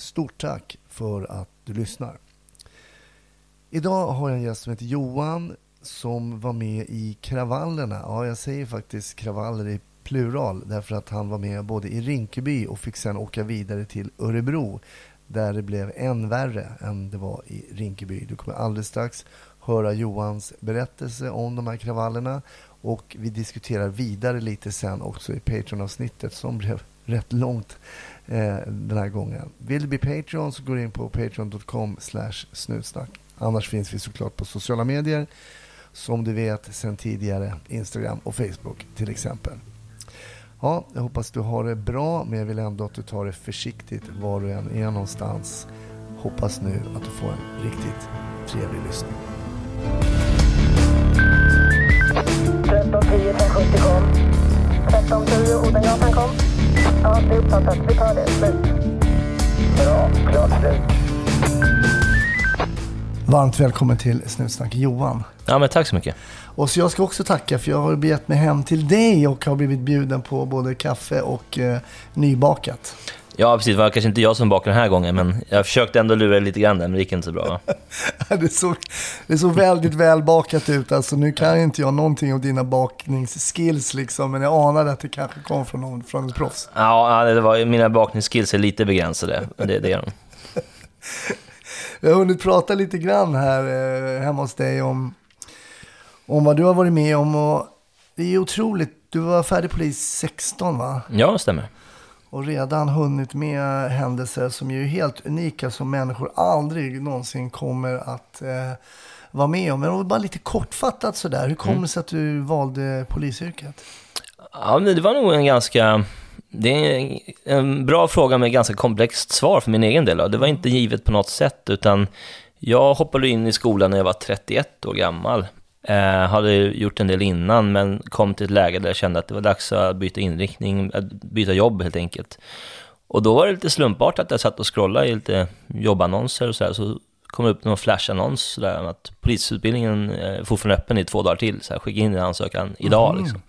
Stort tack för att du lyssnar. Idag har jag en gäst som heter Johan som var med i kravallerna. Ja, jag säger faktiskt kravaller i plural därför att han var med både i Rinkeby och fick sen åka vidare till Örebro där det blev än värre än det var i Rinkeby. Du kommer alldeles strax höra Johans berättelse om de här kravallerna och vi diskuterar vidare lite sen också i Patreon-avsnittet som blev rätt långt eh, den här gången. Vill du bli Patreon så går du in på patreon.com snutsnack. Annars finns vi såklart på sociala medier som du vet sen tidigare Instagram och Facebook till exempel. Ja, jag hoppas du har det bra men jag vill ändå att du tar det försiktigt var du än är någonstans. Hoppas nu att du får en riktigt trevlig lyssning. 1310 kom. 1310 Odengatan kom. Ja, det är uppfattat. Vi tar det. Slut. Bra. Klart slut. Varmt välkommen till Snutsnack Johan. Ja, men tack så mycket. Och så jag ska också tacka för jag har begett mig hem till dig och har blivit bjuden på både kaffe och eh, nybakat. Ja, precis. Det var kanske inte jag som bakade den här gången, men jag försökte ändå lura lite grann där, men det gick inte så bra. Det, såg, det såg väldigt välbakat ut. Alltså, nu kan inte jag någonting om dina bakningsskills, liksom, men jag anade att det kanske kom från, någon, från ett proffs. Ja, det var, mina bakningsskills är lite begränsade, det, det är de. Jag har hunnit prata lite grann här eh, hemma hos dig om, om vad du har varit med om. Och det är otroligt. Du var färdig polis 16 va? Ja, det stämmer. Och redan hunnit med händelser som är helt unika som människor aldrig någonsin kommer att eh, vara med om. Men bara lite kortfattat sådär. Hur kommer det sig att du valde polisyrket? Ja, det var nog en ganska... Det är en bra fråga med ganska komplext svar för min egen del. Det var inte givet på något sätt, utan jag hoppade in i skolan när jag var 31 år gammal. Eh, hade gjort en del innan, men kom till ett läge där jag kände att det var dags att byta inriktning, att byta jobb helt enkelt. Och då var det lite slumpartat att jag satt och scrollade i lite jobbannonser och så här, så kom det upp någon flashnannons där om att polisutbildningen är fortfarande öppen i två dagar till, så här, skicka in din ansökan idag liksom.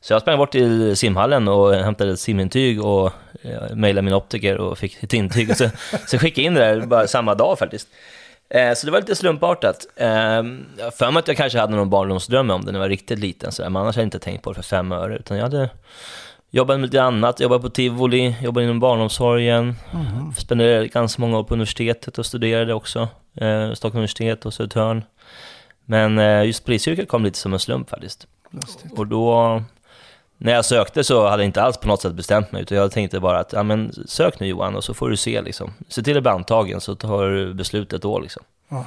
Så jag sprang bort till simhallen och hämtade ett simintyg och eh, mejlade min optiker och fick ett intyg. Så, så skickade jag in det där bara samma dag faktiskt. Eh, så det var lite slumpartat. Eh, jag för mig att jag kanske hade någon barndomsdröm om det när jag var riktigt liten, så där, men annars hade jag inte tänkt på det för fem öre. Utan jag hade jobbat med lite annat, jobbat på tivoli, jobbat inom barnomsorgen, spenderade ganska många år på universitetet och studerade också, eh, Stockholms universitet och Södertörn. Men eh, just polisyrket kom lite som en slump faktiskt. Lustigt. Och då, när jag sökte så hade jag inte alls på något sätt bestämt mig, utan jag tänkte bara att, ja men sök nu Johan och så får du se liksom. Se till att bli antagen så tar du beslutet då liksom. Ja.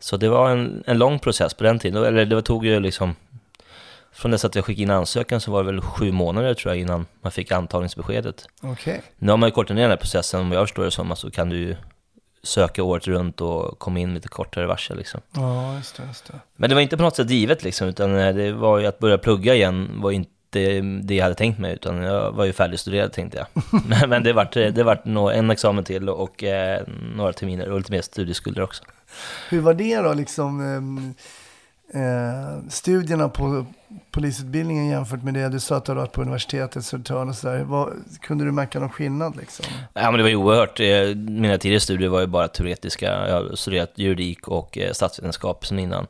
Så det var en, en lång process på den tiden, eller det tog ju liksom, från dess att jag skickade in ansökan så var det väl sju månader tror jag innan man fick antagningsbeskedet. Okej. Nu har man ju kortat ner den här processen, om jag förstår det som, så kan du ju söka året runt och komma in lite kortare varsel liksom. Ja, just det. Just det. Men det var inte på något sätt givet liksom, utan eh, det var ju att börja plugga igen var inte det jag hade tänkt mig, utan jag var ju färdigstuderad tänkte jag. Men, men det vart, det vart en examen till och eh, några terminer och lite mer studieskulder också. Hur var det då, liksom, ehm, eh, studierna på polisutbildningen jämfört med det du sa att du hade varit på universitetet, Södertörn och sådär. Kunde du märka någon skillnad liksom? Ja men det var ju oerhört, eh, mina tidigare studier var ju bara teoretiska, jag har studerat juridik och eh, statsvetenskap sen innan.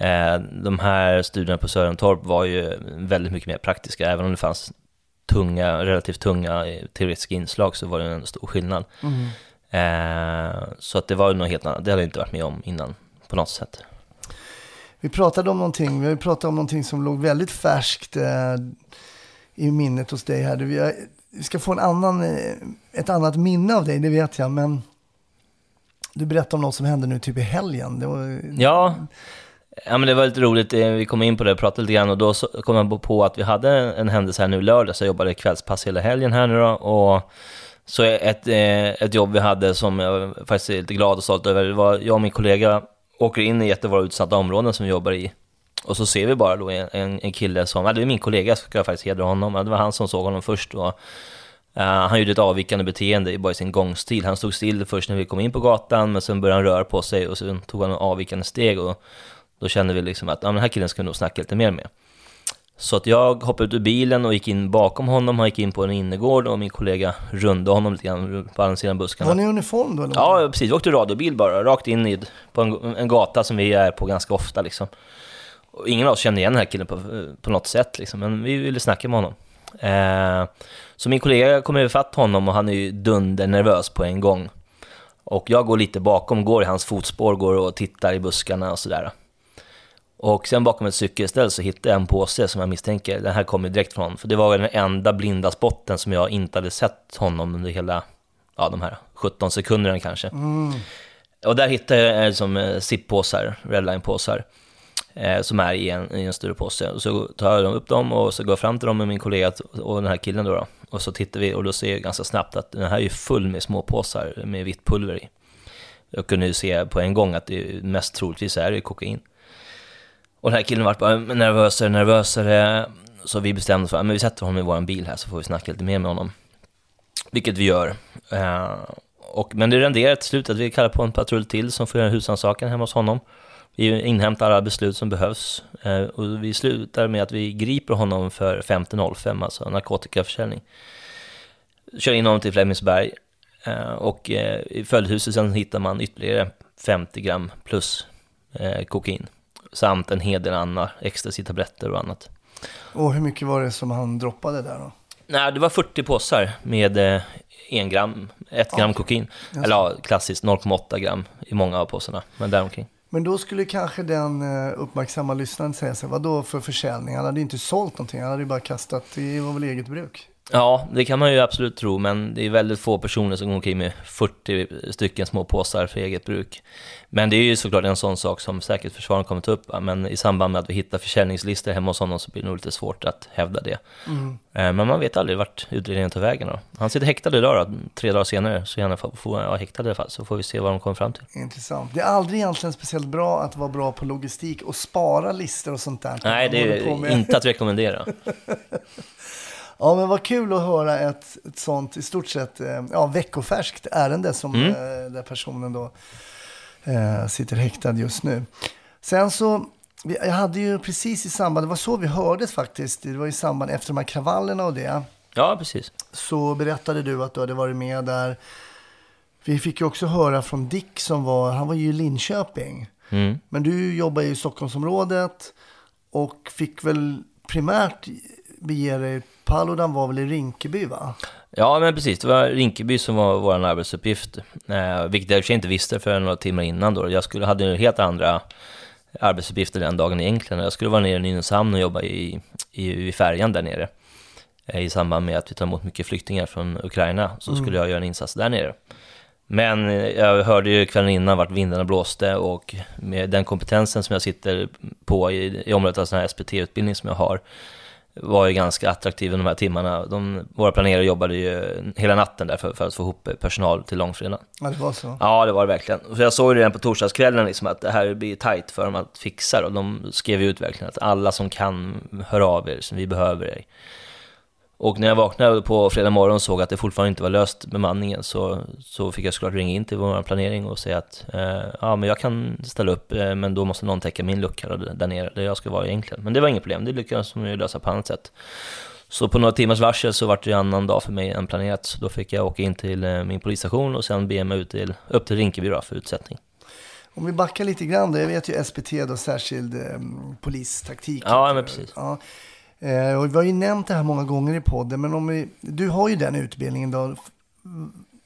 Eh, De här studierna på Sörentorp var ju väldigt mycket mer praktiska, även om det fanns tunga, relativt tunga eh, teoretiska inslag så var det en stor skillnad. Eh, Så att det var ju något helt annat, det hade jag inte varit med om innan på något sätt. Vi pratade om någonting, vi pratat om någonting som låg väldigt färskt eh, i minnet hos dig här. Vi, har, vi ska få en annan, eh, ett annat minne av dig, det vet jag, men du berättade om något som hände nu typ i helgen. Var, Ja, ja men det var lite roligt, eh, vi kom in på det och pratade lite grann och då kom jag på att vi hade en händelse här nu lördag, så jag jobbade kvällspass hela helgen här nu då och Så ett, eh, ett jobb vi hade som jag faktiskt är lite glad och stolt över, det var jag och min kollega åker in i ett av våra utsatta områden som vi jobbar i. Och så ser vi bara då en, en, kille som, ja, det är min kollega, ska jag faktiskt hedra honom, Ja, det var han som såg honom först. Och, eh, Uh, han gjorde ett avvikande beteende bara i sin gångstil. Han stod still först när vi kom in på gatan, men sen började han röra på sig och sen tog han en avvikande steg. Och då kände vi liksom att ja, men den här killen ska vi nog snacka lite mer med. Så att jag hoppade ut ur bilen och gick in bakom honom, han gick in på en innergård och min kollega rundade honom lite grann på andra sidan buskarna. Var ni i uniform då? Eller? Ja, precis. Vi åkte radiobil bara, rakt in i, på en, en gata som vi är på ganska ofta liksom. Och ingen av oss kände igen den här killen på, på något sätt liksom, men vi ville snacka med honom. Eh, så min kollega kommer ifatt honom och han är ju dundernervös på en gång. Och jag går lite bakom, går i hans fotspår, går och tittar i buskarna och sådär. Och sen bakom ett cykelställ så hittade jag en påse som jag misstänker, den här kommer direkt från. För det var den enda blinda spotten som jag inte hade sett honom under hela, ja de här 17 sekunderna kanske. Mm. Och där hittade jag eh, som eh, redline-påsar, eh, som är i en, i en större påse. Och så tar jag upp dem och så går jag fram till dem med min kollega och den här killen då. då. Och så tittar vi och då ser jag ganska snabbt att den här är ju full med små påsar med vitt pulver i. Jag kunde ju se på en gång att det mest troligtvis är det kokain. Och den här killen vart bara nervösare nervösare. Så vi bestämde oss för att vi sätter honom i vår bil här så får vi snacka lite mer med honom. Vilket vi gör. Eh, och, men det renderar till slut att vi kallar på en patrull till som får göra husrannsakan hemma hos honom. Vi inhämtar alla beslut som behövs. Eh, och vi slutar med att vi griper honom för 5005, alltså narkotikaförsäljning. Kör in honom till Flemingsberg. Eh, och eh, i följdhuset sen hittar man ytterligare 50 gram plus eh, kokain samt en hel del andra ecstasy-tabletter och annat. Och hur mycket var det som han droppade där då? Nej, det var 40 påsar med eh, en gram, ett gram kokain. Jaså. Eller ja, klassiskt 0,8 gram i många av påsarna, men däromkring. Men då skulle kanske den eh, uppmärksamma lyssnaren säga sig, vad då för försäljning? Han hade inte sålt någonting, han hade ju bara kastat, det var väl eget bruk. Ja, det kan man ju absolut tro, men det är väldigt få personer som går omkring med 40 stycken små påsar för eget bruk. Men det är ju såklart en sån sak som säkerhetsförsvaren kommer ta upp, men i samband med att vi hittar försäljningslistor hemma hos honom så blir det nog lite svårt att hävda det. Eh, Men man vet aldrig vart utredningen tar vägen då. Han sitter häktad idag då, tre dagar senare, så gärna får, får, ja, häktad i alla fall, så får vi se vad de kommer fram till. Intressant. Det är aldrig egentligen speciellt bra att vara bra på logistik och spara listor och sånt där. Nej, det är inte att rekommendera. Ja, men vad kul att höra ett, ett sånt i stort sett eh, ja, veckofärskt ärende som Mm. eh, där personen då eh, sitter häktad just nu. Sen så, jag hade ju precis i samband, det var så vi hördes faktiskt, det var i samband efter de här kravallerna och det, Ja, precis. så berättade du att du hade varit med där. Vi fick ju också höra från Dick som var, han var ju i Linköping. Mm. Men du jobbar ju i Stockholmsområdet och fick väl primärt bege dig, Paludan var väl i Rinkeby va? Ja, men precis. Det var Rinkeby som var vår arbetsuppgift. Eh, vilket jag i och för sig inte visste för några timmar innan då. Jag skulle, hade helt andra arbetsuppgifter den dagen egentligen. Jag skulle vara nere i Nynäshamn och jobba i, i, i färjan där nere. Eh, I samband med att vi tar emot mycket flyktingar från Ukraina så skulle jag göra en insats där nere. Men eh, jag hörde ju kvällen innan vart vindarna blåste och med den kompetensen som jag sitter på i, i området av sån här SPT-utbildning som jag har var ju ganska attraktiv de här timmarna. De, våra planerare jobbade ju hela natten där för, för att få ihop personal till långfredagen. Ja, det var så. Ja, det var det verkligen. Så jag såg ju redan på torsdagskvällen liksom att det här blir tajt för dem att fixa och de skrev ut verkligen att alla som kan hör av er, som vi behöver er. Och när jag vaknade på fredag morgon och såg att det fortfarande inte var löst bemanningen så, så fick jag såklart ringa in till vår planering och säga att eh, ja, men jag kan ställa upp, eh, men då måste någon täcka min lucka där nere, där jag ska vara egentligen. Men det var inget problem, det lyckades de lösa på annat sätt. Så på några timmars varsel så var det en annan dag för mig än planerat. Så då fick jag åka in till eh, min polisstation och sen bege mig ut till, upp till Rinkeby då för utsättning. Om vi backar lite grann då, jag vet ju SPT då, särskild eh, polistaktik. Ja, men precis. Ja. Eh, och vi har ju nämnt det här många gånger i podden, men om vi, du har ju den utbildningen då.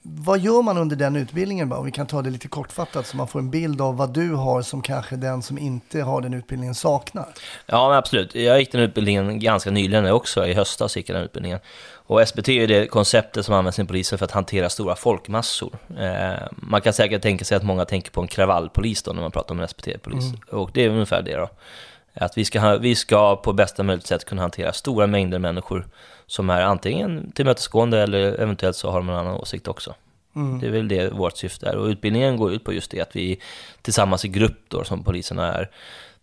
Vad gör man under den utbildningen? Om vi kan ta det lite kortfattat så man får en bild av vad du har som kanske den som inte har den utbildningen saknar. Ja, absolut. Jag gick den utbildningen ganska nyligen också. I höstas gick jag den utbildningen. Och SBT är det konceptet som används inom polisen för att hantera stora folkmassor. Eh, man kan säkert tänka sig att många tänker på en kravallpolis då när man pratar om en SBT-polis. Och det är ungefär det då. Att vi ska, vi ska på bästa möjligt sätt kunna hantera stora mängder människor som är antingen tillmötesgående eller eventuellt så har de en annan åsikt också. Det är väl det vårt syfte är. Och utbildningen går ut på just det, att vi tillsammans i grupp då, som poliserna är,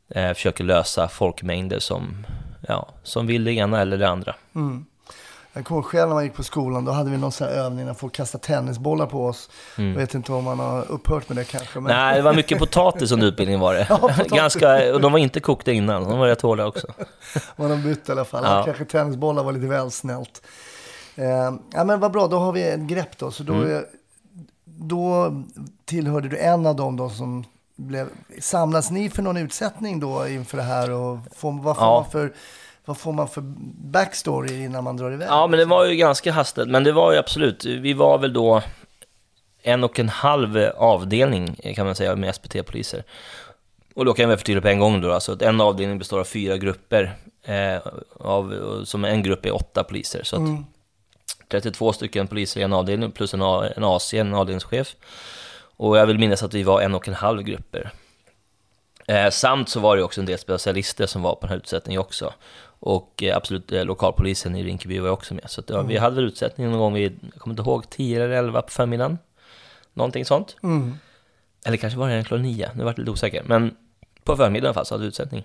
eh, försöker lösa folkmängder som, ja, som vill det ena eller det andra. Jag kommer själv när man gick på skolan, då hade vi någon sån här övning när folk kastade tennisbollar på oss. Jag vet inte om man har upphört med det kanske. Men... Nej, det var mycket potatis under utbildningen var det. potatis. Ganska, och de var inte kokta innan, de var rätt hårda också. Man har bytt i alla fall. Ja. Kanske tennisbollar var lite väl snällt. Eh, ja, men vad bra, då har vi ett grepp då. Så då, Mm. då tillhörde du en av dem då som blev... Samlas ni för någon utsättning då inför det här? Och får, vad, får Ja. man för, vad får man för backstory innan man drar iväg? Ja, men det var ju ganska hastigt. Men det var ju absolut, vi var väl då en och en halv avdelning kan man säga med SPT-poliser. Och då kan jag väl förtydliga på en gång då, alltså att en avdelning består av fyra grupper. Eh, av, som en grupp är åtta poliser. Så att 32 stycken poliser i en avdelning plus en, A- en AC, en avdelningschef. Och jag vill minnas att vi var en och en halv grupper. Eh, samt så var det också en del specialister som var på den här utsättningen också. Och eh, absolut, eh, lokalpolisen i Rinkeby var också med. Så att, ja, vi hade väl utsättning någon gång vid, jag kommer inte ihåg, 10 eller 11 på förmiddagen. Någonting sånt. Eller kanske var det en klockan 9, nu vart jag lite osäker. Men på förmiddagen i alla fall så hade vi utsättning.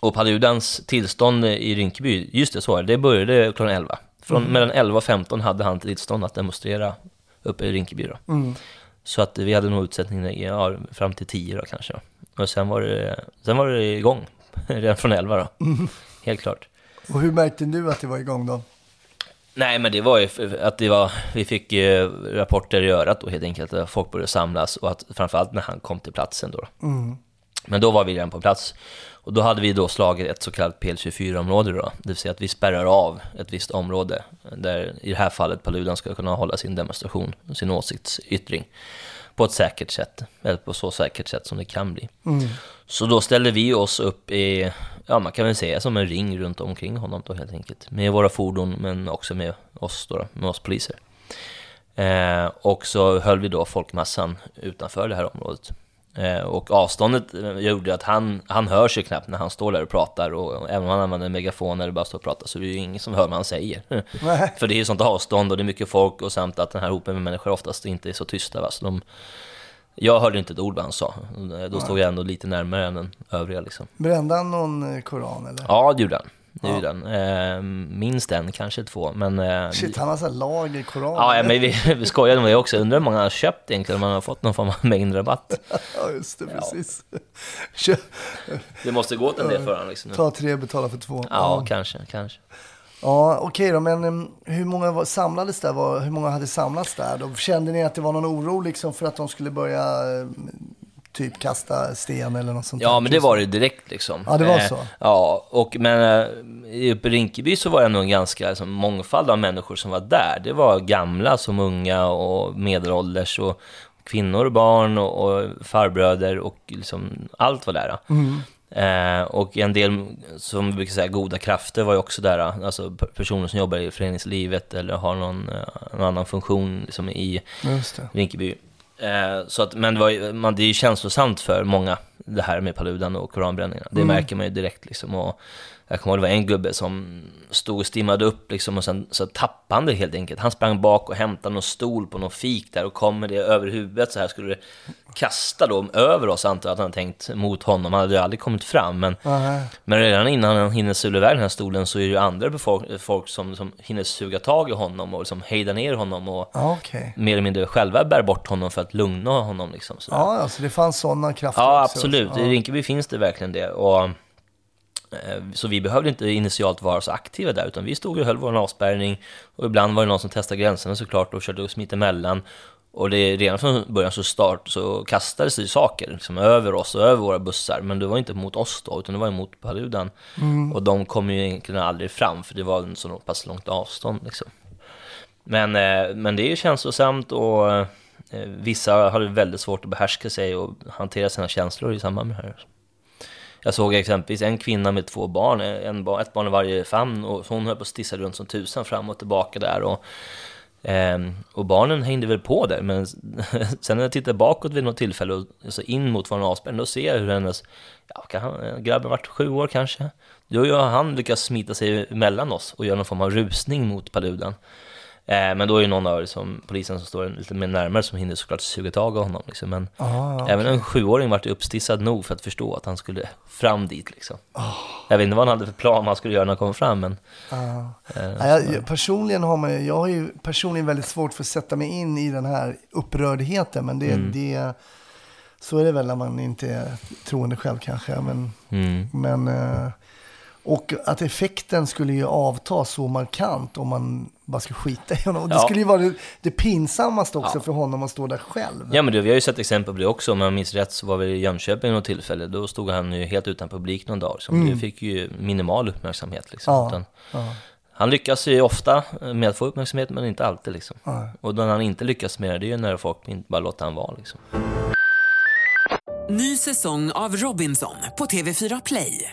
Och Paludans tillstånd i Rinkeby, just det så var det, det började klockan 11. Från mellan 11 och 15 hade han tillstånd att demonstrera uppe i Rinkeby då. Så att vi hade nog utsättning ja, fram till 10 då kanske. Då. Och sen var det, sen var det igång, redan från 11 då. Helt klart. Och hur märkte du att det var igång då? Nej, men det var ju att det var, vi fick rapporter i örat då helt enkelt, att folk började samlas och att framförallt när han kom till platsen då. Men då var vi redan på plats och då hade vi då slagit ett så kallat PL24-område då, det vill säga att vi spärrar av ett visst område där i det här fallet Paludan ska kunna hålla sin demonstration, sin åsiktsyttring på ett säkert sätt, eller på så säkert sätt som det kan bli. Så då ställde vi oss upp i, ja man kan väl säga som en ring runt omkring honom då helt enkelt. Med våra fordon men också med oss då, med oss poliser. Eh, och så höll vi då folkmassan utanför det här området. Eh, och avståndet eh, gjorde att han, han hör sig knappt när han står där och pratar och även om han använder en megafon eller bara står och pratar så är det ju ingen som hör vad han säger. För det är ju sånt avstånd och det är mycket folk och samt att den här hopen med människor oftast inte är så tysta. Va? Så de, jag hörde inte ett ord vad han sa. Då stod jag ändå lite närmare än den övriga liksom. Brände han någon eh, koran eller? Ja, det gjorde han. Det gjorde han. Eh, minst en, kanske två. Men, eh, Shit, han har så lager koran. Ja, ja, men vi, vi skojade om det också. Undrar hur många han har köpt egentligen, om han har fått någon form av mängdrabatt. Ja, just det, precis. Kö- Det måste gå åt en del för honom liksom. Ta tre, betala för två. Ja, kanske, kanske. Ja, okej då, men um, hur många var, samlades där? Var, hur många hade samlats där? Då kände ni att det var någon oro liksom för att de skulle börja um, typ kasta sten eller något sånt Ja, men det var det direkt liksom. Ja, det var Eh, så. Ja, och men eh, uppe i Rinkeby så var det nog en ganska liksom, mångfald av människor som var där. Det var gamla som unga och medelålders och kvinnor och barn och, och farbröder och liksom allt var där. Mm. Eh, och en del, som vi brukar säga, goda krafter var ju också där. Alltså p- personer som jobbar i föreningslivet eller har någon, eh, någon annan funktion liksom, i. Rinkeby. Eh, så att, men det, var, man, det är ju känslosamt för många, det här med Paludan och koranbränningarna. Det märker man ju direkt liksom. Och jag kommer ihåg det var en gubbe som stod och stimmade upp liksom och sen så tappade han det helt enkelt. Han sprang bak och hämtade någon stol på någon fik där och kom med det över huvudet så här skulle det kasta då över oss antar jag att han tänkt mot honom. Han hade ju aldrig kommit fram men men redan innan han hinner sula iväg den här stolen så är det ju andra befolk- folk som, som hinner suga tag i honom och liksom hejda ner honom och Ja, okej. mer eller mindre själva bär bort honom för att lugna honom. Liksom, sådär. Ja, alltså det fanns sådana krafter ja, också. absolut. Ja. I Rinkeby finns det verkligen det. Och, så vi behövde inte initialt vara så aktiva där, utan vi stod och höll vår avspärrning. Och ibland var det någon som testade gränserna såklart och försökte smita emellan. Och det, redan från början så, start, så kastades det saker liksom, över oss och över våra bussar. Men det var inte mot oss då, utan det var mot Paludan. Och de kom ju egentligen aldrig fram, för det var en så pass långt avstånd. Liksom. Men, eh, men det är ju känslosamt och eh, vissa har väldigt svårt att behärska sig och hantera sina känslor i samband med det här. Jag såg exempelvis en kvinna med två barn, en, barn- ett barn i varje famn och hon höll på att stissa runt som tusan fram och tillbaka där och eh, och barnen hängde väl på där, men sen när jag tittar bakåt vid något tillfälle och alltså in mot vår avspärrning, då ser jag hur hennes, ja, kan han, grabben varit sju år kanske, då har han lyckats smita sig emellan oss och göra någon form av rusning mot paludan. Eh, men då är det någon av liksom, polisen som står lite mer närmare som hinner såklart suga tag av honom. Liksom. Men Ah, även en sjuåring vart uppstissad nog för att förstå att han skulle fram dit. Liksom. Ah. Jag vet inte vad han hade för plan han skulle göra när han kom fram, men Ja. eh, jag, jag- personligen har man, jag har ju personligen väldigt svårt för att sätta mig in i den här upprördheten. Men det, Mm. det så är det väl när man inte är troende själv kanske. Men, mm. men, eh, och att effekten skulle ju avta så markant om man bara skulle skita i honom. Och Det Ja. skulle ju vara det, det pinsammaste också Ja. för honom att stå där själv. Ja men du, vi har ju sett exempel på det också, om jag minns rätt så var vi i Jönköping något tillfälle, då stod han ju helt utan publik någon dag, så det fick ju minimal uppmärksamhet liksom. Mm. Ja, Utan, ja. han lyckas ju ofta med att få uppmärksamhet, men inte alltid liksom. Och när han inte lyckas med det, det är ju när folk inte bara låter han vara liksom. Ny säsong av Robinson på TV4 Play.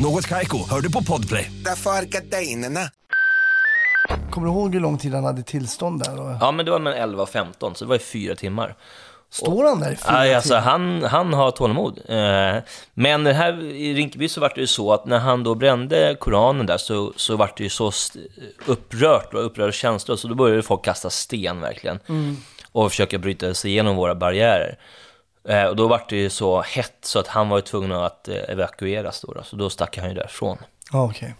Något Kaiko, hör du på Podplay. Därför är gardinerna. Kommer du ihåg hur lång tid han hade tillstånd där? Och, Ja men det var mellan 11 och 15, så det var ju fyra timmar. står han där i fyra Aj, alltså, timmar? han, han har tålamod. Eh, men här, i Rinkeby så var det ju så att när han då brände Koranen där så, så var det ju så upprört och upprörda känslor, så då började folk kasta sten verkligen. Och försöka bryta sig igenom våra barriärer. Eh, och då var det ju så hett så att han var ju tvungen att eh, evakueras då, då, så då stack han ju därifrån. Ja, okej.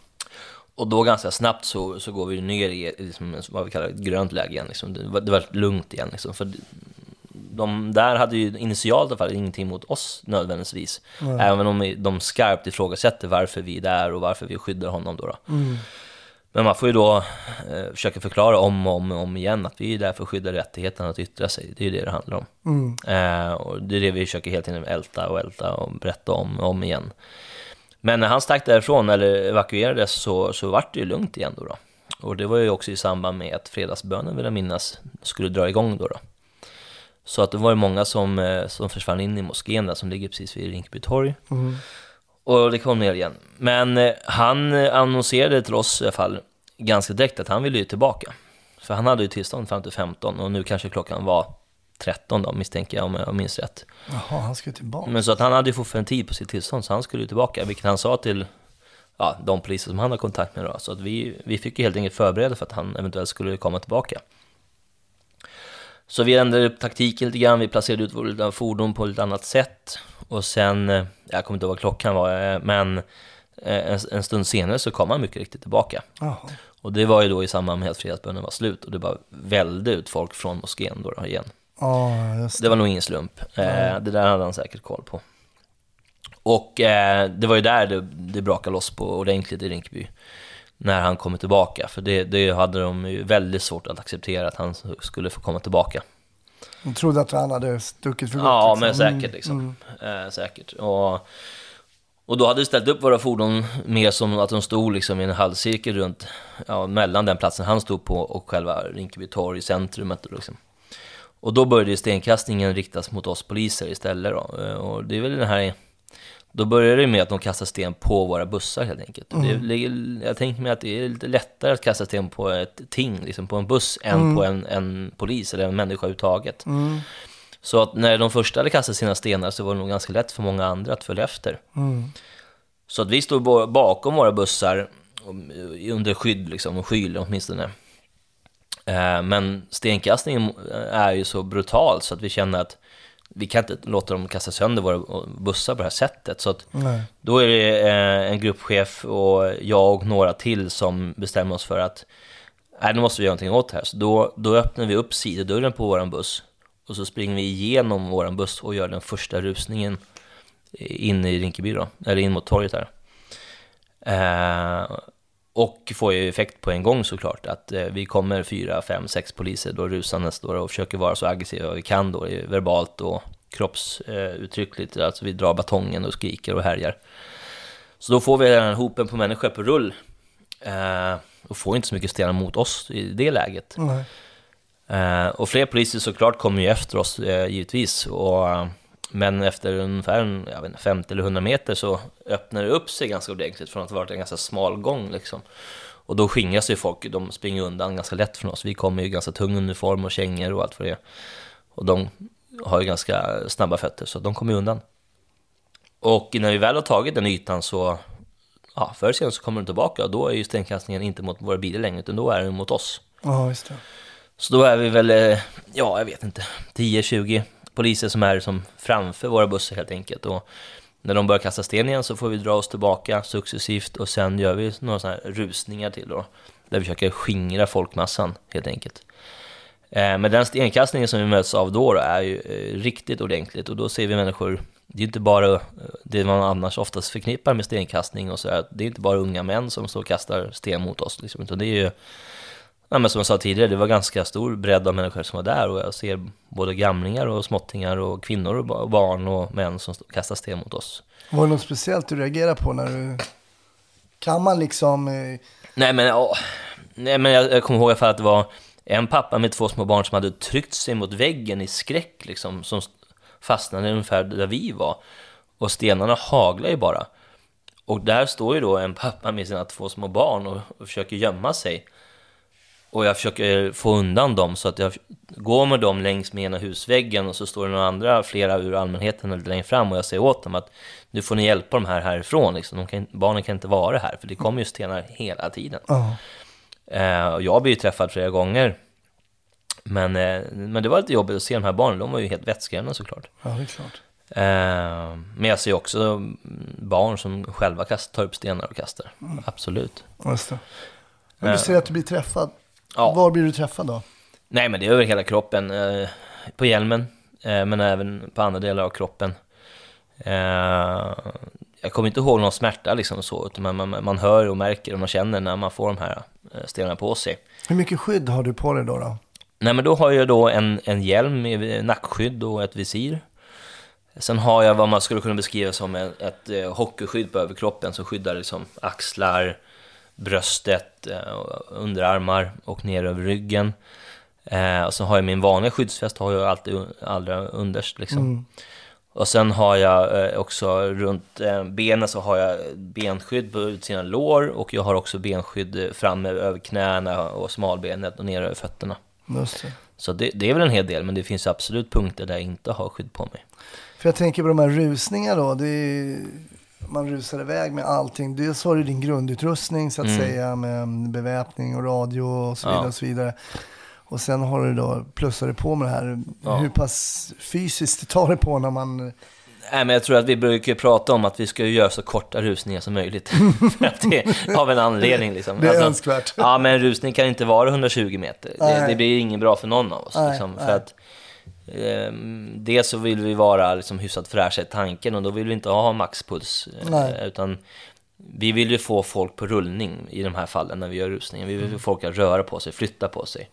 Och då ganska snabbt så, så går vi ner i liksom, vad vi kallar ett grönt läge igen. Liksom. Det, var, det var lugnt igen. Liksom. För de där hade ju initialt i alla fall ingenting mot oss nödvändigtvis. Även om de skarpt ifrågasätter varför vi är där och varför vi skyddar honom. Då, då. Men man får ju då eh, försöka förklara om och om och om igen att vi är där för att skydda rättigheten att yttra sig. Det är ju det det handlar om. Eh, och det är det vi försöker hela tiden älta och älta och berätta om och om igen. Men när han stack därifrån, eller evakuerades, så, så vart det ju lugnt igen då, då. Och det var ju också i samband med att fredagsbönen, vill jag minnas, skulle dra igång då. då. Så att det var ju många som, eh, som försvann in i moskén där, som ligger precis vid Rinkeby torg. Och det kom ner igen. Men eh, han eh, annonserade till oss i alla fall ganska direkt att han ville ju tillbaka. För han hade ju tillstånd fram till 15 och nu kanske klockan var 13 då, misstänker jag om jag minns rätt. Jaha, han ska tillbaka. Men så att han hade ju fortfarande tid på sitt tillstånd, så han skulle ju tillbaka, vilket han sa till ja, de poliser som han har kontakt med då. Så att vi, vi fick ju helt enkelt förbereda för att han eventuellt skulle komma tillbaka. Så vi ändrade upp taktiken lite grann, vi placerade ut våra fordon på ett annat sätt. Och sen, eh, jag kommer inte ihåg vad klockan var, eh, men eh, en, en stund senare så kom han mycket riktigt tillbaka. Jaha. Och det var ju då i samband med att fredagsbönen var slut och det bara välde ut folk från moskén då, då igen. Just det. Det var nog ingen slump. Eh, det där hade han säkert koll på. Och eh, det var ju där det, det brakade loss på ordentligt i Rinkeby. När han kommer tillbaka. För det, det hade de ju väldigt svårt att acceptera att han skulle få komma tillbaka. De trodde att han hade stuckit för gott. Ja, liksom. men säkert liksom. Eh, säkert. Och, och då hade vi ställt upp våra fordon mer som att de stod liksom i en halvcirkel runt, ja, mellan den platsen han stod på och själva Rinkeby torg, centrumet. Liksom. Och då började stenkastningen riktas mot oss poliser istället då. Eh, Och det är väl den här, då började det med att de kastar sten på våra bussar helt enkelt. Och det jag tänker mig att det är lite lättare att kasta sten på ett ting, liksom på en buss, än på en, en polis eller en människa överhuvudtaget. Så att när de första hade kastat sina stenar så var det nog ganska lätt för många andra att följa efter. Så att vi stod ba- bakom våra bussar under skydd, liksom, och skyl åtminstone. Eh, Men stenkastningen är ju så brutal så att vi känner att vi kan inte låta dem kasta sönder våra bussar på det här sättet. Så då är det eh, en gruppchef och jag och några till som bestämmer oss för att nej, nu måste vi göra någonting åt det här. Så då, då öppnar vi upp sidodörren på våran buss och så springer vi igenom våran buss och gör den första rusningen in i Rinkeby då, eller in mot torget här. Eh, och får ju effekt på en gång såklart, att eh, vi kommer fyra, fem, sex poliser då rusandes då och försöker vara så aggressiva vi kan då, verbalt och kroppsuttryckligt, eh, alltså vi drar batongen och skriker och härjar. Så då får vi den här hopen på människor på rull, eh, och får inte så mycket stenar mot oss i det läget. Nej. Eh, och fler poliser såklart kommer ju efter oss, eh, givetvis. Och, eh, men efter ungefär en, jag vet inte, 50 eller 100 meter så öppnar det upp sig ganska ordentligt från att ha varit en ganska smal gång. Liksom. Och då skingras ju folk, de springer undan ganska lätt från oss. Vi kommer ju ganska tung uniform och kängor och allt vad det är. Och de har ju ganska snabba fötter, så de kommer ju undan. Och när vi väl har tagit den ytan så, ja, förr eller senare så kommer de tillbaka och då är ju stenkastningen inte mot våra bilar längre, utan då är den mot oss. Ja, just det. Så då är vi väl, eh, ja jag vet inte, 10-20 poliser som är som framför våra bussar helt enkelt. Och när de börjar kasta sten igen så får vi dra oss tillbaka successivt och sen gör vi några sådana här rusningar till då. Där vi försöker skingra folkmassan helt enkelt. Eh, men den stenkastningen som vi möts av då, då är ju eh, riktigt ordentligt och då ser vi människor det är inte bara eh, det man annars oftast förknippar med stenkastning och så här, det är inte bara unga män som står och kastar sten mot oss, liksom, utan det är ju Ja, men som jag sa tidigare, det var ganska stor bredd av människor som var där och jag ser både gamlingar och småttingar och kvinnor och ba- barn och män som kastar sten mot oss. Var det något speciellt du reagerade på när du... Kan man liksom... eh, Nej men, ja, nej, men jag, jag kommer ihåg i alla fall att det var en pappa med två små barn som hade tryckt sig mot väggen i skräck liksom, som fastnade ungefär där vi var. Och stenarna haglar ju bara. Och där står ju då en pappa med sina två små barn och, och försöker gömma sig. Och jag försöker få undan dem så att jag går med dem längs med ena husväggen och så står det några andra, flera ur allmänheten lite längre fram och jag säger åt dem att nu får ni hjälpa dem här härifrån. Liksom. De kan, barnen kan inte vara här för det kommer ju stenar hela tiden. Ja. Eh, och jag blir ju träffad flera gånger. Men, eh, men det var lite jobbigt att se de här barnen, de var ju helt vettskrämda såklart. ja, det är klart. Eh, men jag ser också mm, barn som själva kastar, tar upp stenar och kastar. Absolut. Just det. Men du säger att du blir träffad. Ja. Var blir du träffad då? Nej, men det är över hela kroppen. Eh, på hjälmen, eh, men även på andra delar av kroppen. Eh, jag kommer inte ihåg någon smärta liksom så, utan man, man, man hör och märker och man känner när man får de här stenarna på sig. Hur mycket skydd har du på dig då? då? Nej, men då har jag då en, en hjälm med nackskydd och ett visir. Sen har jag vad man skulle kunna beskriva som ett, ett hockeyskydd på överkroppen som skyddar liksom axlar, bröstet, eh, underarmar och ner över ryggen. Eh, och så har jag min vanliga skyddsväst, har jag alltid allra underst liksom. Och sen har jag eh, också runt eh, benen så har jag benskydd på utsidan lår och jag har också benskydd framme över knäna och smalbenet och ner över fötterna. Just det. Så det, det är väl en hel del, men det finns absolut punkter där jag inte har skydd på mig. För jag tänker på de här rusningarna då. Det är, man rusar iväg med allting. Dels har du din grundutrustning så att säga med beväpning och radio och så vidare. Mm. Ja. Och så vidare. Och sen har du då, plussar du på med det här. Ja. Hur pass fysiskt tar det på när man... Nej, men jag tror att vi brukar prata om att vi ska göra så korta rusningar som möjligt. Det av en anledning liksom. Det är önskvärt. Ja, men en rusning kan inte vara 120 meter. Det, det blir inget bra för någon av oss. Liksom, för att ehm, Dels så vill vi vara liksom, hyfsat fräscha i tanken och då vill vi inte ha maxpuls. eh. Utan vi vill ju få folk på rullning i de här fallen när vi gör rusningen. Vi vill Mm. få folk att röra på sig, flytta på sig.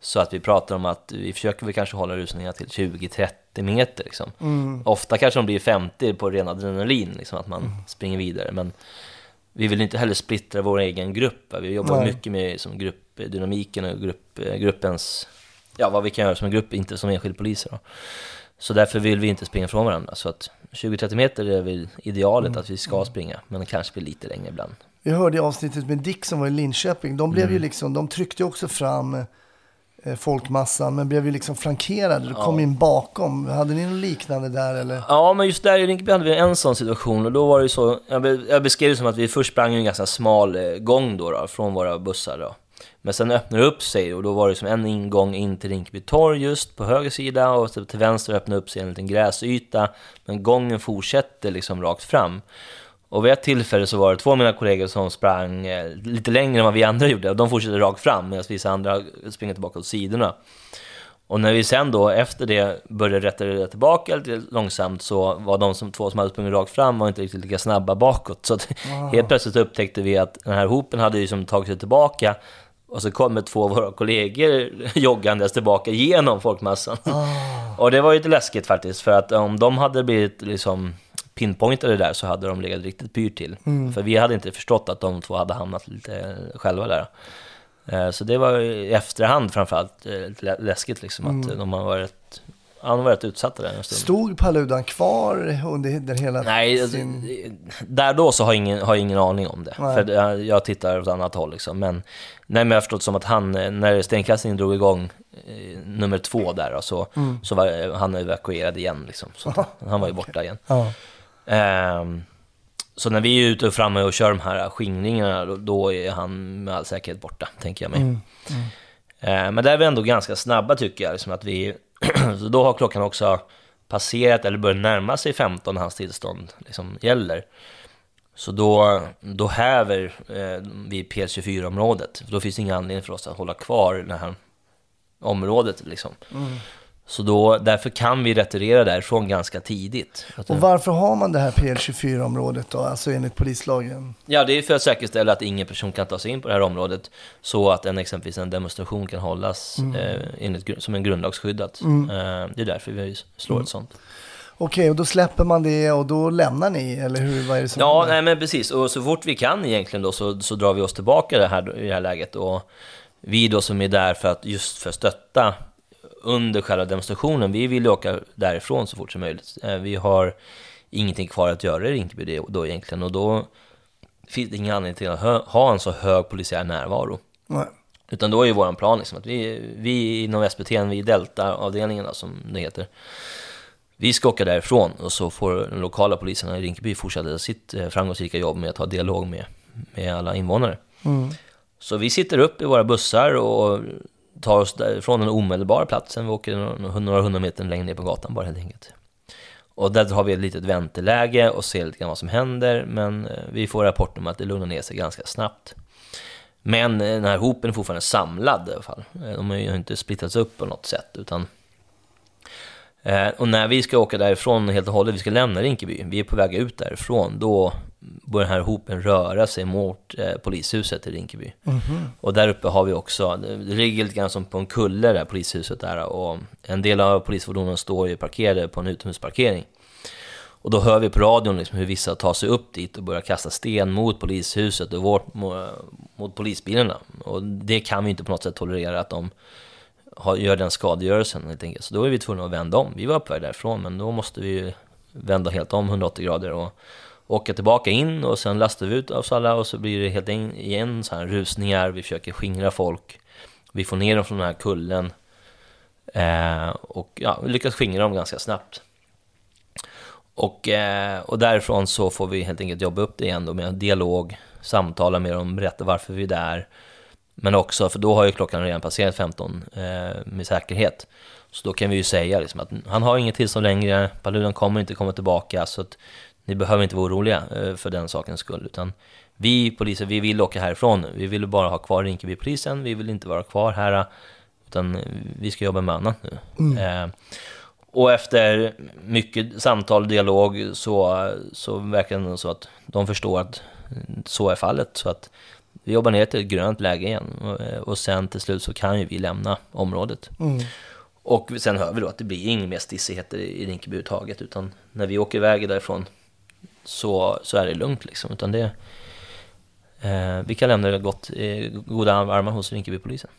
Så att vi pratar om att vi försöker väl kanske hålla rusningarna till 20-30 meter. Liksom. Mm. Ofta kanske de blir 50 på ren adrenalin, liksom, att man Mm. springer vidare. Men vi vill inte heller splittra vår egen grupp. va. Vi jobbar Nej. mycket med som gruppdynamiken och grupp, eh, gruppens, ja vad vi kan göra som en grupp, inte som enskild poliser. Då. Så därför vill vi inte springa ifrån varandra. Så att 20-30 meter är väl idealet Mm. att vi ska springa, men kanske blir lite längre ibland. Vi hörde i avsnittet med Dick som var i Linköping. De blev Mm. ju liksom, de tryckte också fram eh, folkmassan men blev ju liksom flankerade. De kom Ja. in bakom. Hade ni något liknande där eller? Ja, men just där i Rinkeby hade vi en sån situation och då var det ju så, jag beskrev det som att vi först sprang en ganska smal eh, gång då, då från våra bussar då. Men sen öppnade det upp sig och då var det som en ingång in till Rinkeby torg just på höger sida och till vänster öppnade upp sig en liten gräsyta. Men gången fortsätter liksom rakt fram. Och vid ett tillfälle så var det två av mina kollegor som sprang eh, lite längre än vad vi andra gjorde. Och de fortsatte rakt fram medan vissa andra springer tillbaka åt sidorna. Och när vi sen då efter det började rätta tillbaka lite långsamt så var de som, två som hade sprungit rakt fram var inte riktigt lika snabba bakåt. Så att helt plötsligt upptäckte vi att den här hopen hade ju som tagit sig tillbaka och så kommer två av våra kollegor joggandes tillbaka genom folkmassan. Och det var ju lite läskigt faktiskt, för att om de hade blivit liksom pinpointade där så hade de legat riktigt pyrt till. För vi hade inte förstått att de två hade hamnat lite själva där. Eh, Så det var i efterhand framförallt eh, läskigt liksom, att de har varit, ja, de har varit utsatta där en stund. Stod Paludan kvar under hela Nej, alltså, sin... där då så har jag ingen, har jag ingen aning om det. Nej. För jag, jag tittar åt annat håll liksom. Men, nej, men jag har förstått som att han, eh, när stenkastningen drog igång eh, nummer två där, då, så, Mm. så var eh, han evakuerad igen. Liksom. Så han var ju borta igen. Ja. Ehm, så när vi är ute och framme och kör de här skingringarna, då, då är han med all säkerhet borta, tänker jag mig. Mm. Ehm, men där är vi ändå ganska snabba tycker jag, liksom att vi, så då har klockan också passerat eller börjat närma sig 15 när hans tillstånd liksom gäller. Så då, då häver eh, vi P24-området. Då finns det ingen anledning för oss att hålla kvar det här området. Liksom. Mm. Så då, därför kan vi retirera därifrån ganska tidigt. Och varför har man det här PL24-området då, alltså enligt polislagen? Ja, det är för att säkerställa att ingen person kan ta sig in på det här området så att en, exempelvis en demonstration kan hållas eh, enligt, som en grundlagsskyddat. Eh, det är därför vi slår ett sånt. Okej, och då släpper man det och då lämnar ni, eller hur? Vad är det som Ja, nej, men precis. Och så fort vi kan egentligen då så, så drar vi oss tillbaka det här, i det här läget. Och vi då som är där för att just för att stötta under själva demonstrationen, vi vill åka därifrån så fort som möjligt. Eh, Vi har ingenting kvar att göra i Rinkeby då egentligen och då finns det ingen anledning till att ha en så hög polisiär närvaro. Nej. Utan då är ju vår plan liksom att vi, vi inom SBT, vi i Delta-avdelningen som det heter, vi ska åka därifrån och så får de lokala poliserna i Rinkeby fortsätta sitt eh, framgångsrika jobb med att ha dialog med, med alla invånare. Så vi sitter upp i våra bussar och tar oss från den omedelbara platsen. Vi åker några hundra meter längre ner på gatan bara helt enkelt. Och där har vi ett litet vänteläge och ser lite grann vad som händer. Men eh, vi får rapport om att det lugnar ner sig ganska snabbt. Men eh, den här hopen är fortfarande samlad i alla fall. Eh, de har ju inte splittrats upp på något sätt. Utan och när vi ska åka därifrån helt och hållet, vi ska lämna Rinkeby, vi är på väg ut därifrån, då börjar den här hopen röra sig mot eh, polishuset i Rinkeby. Och där uppe har vi också, det ligger lite grann som på en kulle där polishuset där och en del av polisfordonen står ju parkerade på en utomhusparkering. Och då hör vi på radion liksom hur vissa tar sig upp dit och börjar kasta sten mot polishuset och vårt, mo- mot polisbilarna. Och det kan vi inte på något sätt tolerera att de har, gör den skadegörelsen helt enkelt. Så då är vi tvungna att vända om. Vi var på väg därifrån, men då måste vi ju vända helt om 180 grader och åka tillbaka in och sen lastar vi ut oss alla och så blir det helt en- igen så här rusningar. Vi försöker skingra folk. Vi får ner dem från den här kullen. Eh, och ja, vi lyckas skingra dem ganska snabbt. Och, eh, och därifrån så får vi helt enkelt jobba upp det igen då med dialog, samtala med dem, berätta varför vi är där. Men också, för då har ju klockan redan passerat 15 eh, med säkerhet. Så då kan vi ju säga liksom att han har inget tillstånd längre, Paludan kommer inte komma tillbaka, så att ni behöver inte vara oroliga eh, för den sakens skull. Utan vi poliser, vi vill åka härifrån. Vi vill bara ha kvar Rinkeby-polisen, vi vill inte vara kvar här, utan vi ska jobba med annat nu. Eh, och efter mycket samtal och dialog så, så verkar det så att de förstår att så är fallet. Så att vi jobbar ner till ett grönt läge igen och, och sen till slut så kan ju vi lämna området. Och sen hör vi då att det blir inga mer stissigheter i Rinkeby överhuvudtaget utan när vi åker iväg därifrån så, så är det lugnt liksom. Utan det, eh, vi kan lämna det gott, eh, goda armar hos Rinkebypolisen.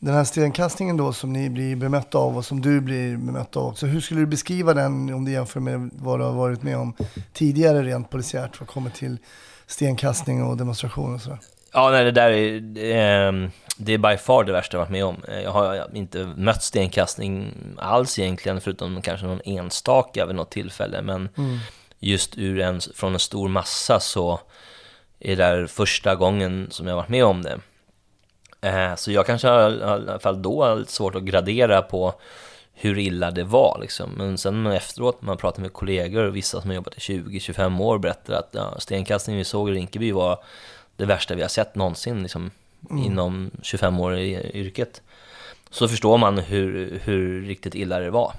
Den här stenkastningen då som ni blir bemötta av och som du blir bemött av också. Hur skulle du beskriva den om du jämför med vad du har varit med om tidigare rent polisiärt vad kommer till stenkastning och demonstrationer och sådär? Ja, nej, det där är, det är, det är by far det värsta jag varit med om. Jag har inte mött stenkastning alls egentligen, förutom kanske någon enstaka vid något tillfälle. Men just ur en, från en stor massa så är det där första gången som jag varit med om det. Eh, Så jag kanske har i alla fall då lite svårt att gradera på hur illa det var. Liksom. Men sen efteråt, när man pratar med kollegor och vissa som har jobbat i 20-25 år berättar att ja, stenkastningen vi såg i Rinkeby var det värsta vi har sett någonsin liksom, Mm. inom 25 år i yrket. Så förstår man hur, hur riktigt illa det var.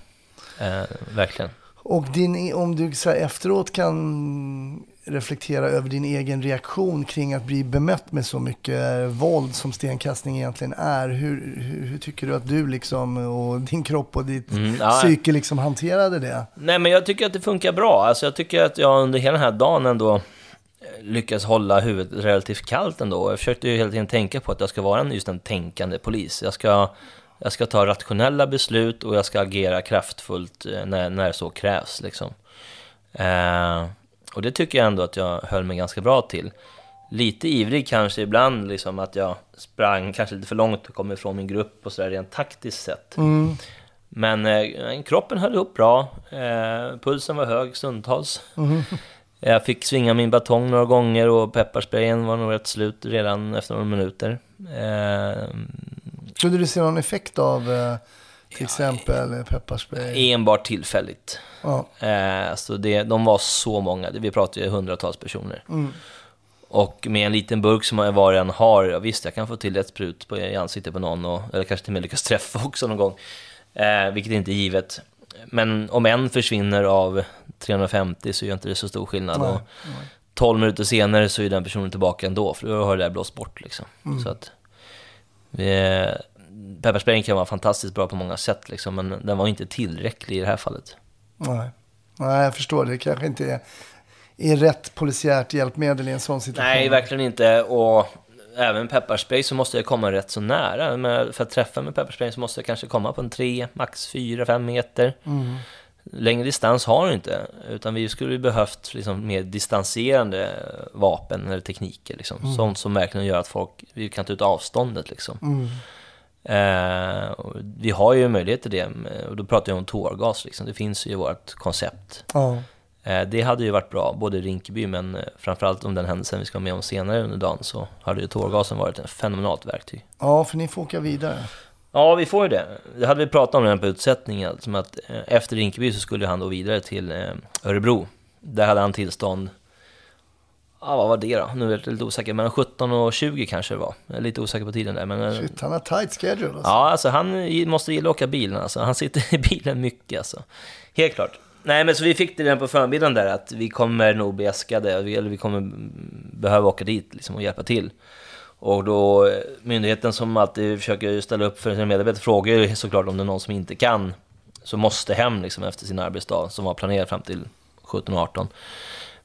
Eh, verkligen. Och din, om du så efteråt kan reflektera över din egen reaktion kring att bli bemött med så mycket våld som stenkastning egentligen är. Hur, hur, hur tycker du att du liksom och din kropp och ditt Mm, ja. psyke liksom hanterade det? Nej, men jag tycker att det funkar bra. Alltså, jag tycker att jag under hela den här dagen ändå eh, lyckas hålla huvudet relativt kallt ändå. Jag försökte ju hela tiden tänka på att jag ska vara en, just en tänkande polis. Jag ska, jag ska ta rationella beslut och jag ska agera kraftfullt eh, när, när så krävs. Liksom. Eh, och det tycker jag ändå att jag höll mig ganska bra till. Lite ivrig kanske ibland, liksom att jag sprang kanske lite för långt och kom ifrån min grupp och sådär rent taktiskt sett. Men eh, kroppen höll upp bra, eh, pulsen var hög stundtals. Jag fick svinga min batong några gånger och pepparsprayen var nog rätt slut redan efter några minuter. Eh, Kunde du se någon effekt av eh, till exempel pepparspray? enbart tillfälligt. Ja. Eh, så det, de var så många, vi pratar ju hundratals personer. Och med en liten burk som jag var än har, ja, visst jag kan få till ett sprut på, i ansiktet på någon, och, eller kanske till och med lyckas träffa också någon gång. Eh, vilket inte är givet. Men om en försvinner av 350 så gör inte det så stor skillnad. Nej, och 12 minuter senare så är den personen tillbaka ändå, för då har det där blåst bort liksom. Så att, pepparsprayen kan vara fantastiskt bra på många sätt liksom, men den var inte tillräcklig i det här fallet. Nej. Nej, jag förstår. Det kanske inte är, är rätt polisiärt hjälpmedel i en sån situation. Nej, verkligen inte. Och även pepparspray så måste jag komma rätt så nära. Men för att träffa med pepparspray så måste jag kanske komma på en 3, max 4-5 meter. Längre distans har du inte. Utan vi skulle behövt liksom mer distanserande vapen eller tekniker. Liksom. Sånt som verkligen gör att folk, vi kan ta ut avståndet liksom. Eh, och vi har ju möjlighet till det. Och då pratar jag om tårgas liksom. Det finns ju i vårt koncept. Ja. Eh, Det hade ju varit bra, både i Rinkeby men eh, framförallt om den händelsen vi ska vara med om senare under dagen så hade ju tårgasen varit ett fenomenalt verktyg. ja, för ni får åka vidare. Ja, vi får ju det. Det hade vi pratat om redan på utsättningen, som att eh, efter Rinkeby så skulle han då vidare till eh, Örebro. Där hade han tillstånd, ja vad var det då? Nu är jag lite osäker, men 17 och 20 kanske det var. Jag är lite osäker på tiden där, men... eh, Shit, han har tight schedule alltså. Ja, alltså han måste gilla att åka bilen alltså. Han sitter i bilen mycket alltså. Helt klart. Nej, men så vi fick det redan på förmiddagen där att vi kommer nog bli äskade, vi- eller vi kommer mm, behöva åka dit liksom och hjälpa till. Och då, eh, myndigheten som alltid försöker ställa upp för sina medarbetare frågar ju såklart om det är någon som inte kan, som måste hem liksom efter sin arbetsdag, som var planerad fram till 17-18.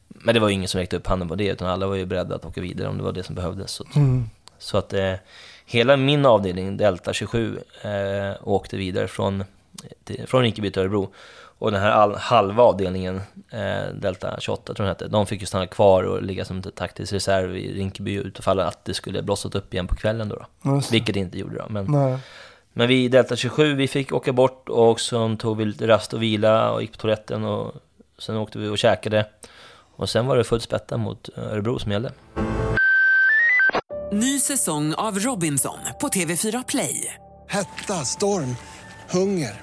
Men det var ju ingen som räckte upp handen på det, utan alla var ju beredda att åka vidare om det var det som behövdes. Så, att- så att eh, hela min avdelning, Delta 27, eh, åkte vidare från, till, från Rinkeby till Örebro. Och den här halva avdelningen, eh, Delta 28 tror jag hette, de fick ju stanna kvar och ligga som ett taktisk reserv i Rinkeby utifall att det skulle blossat upp igen på kvällen då. då. Vilket det inte gjorde då. Men, Nej. men vi i Delta 27, vi fick åka bort och så tog vi lite rast och vila och gick på toaletten och sen åkte vi och käkade. Och sen var det full spätta mot Örebro som gällde. Ny säsong av Robinson på TV4 Play. Hetta, storm, hunger.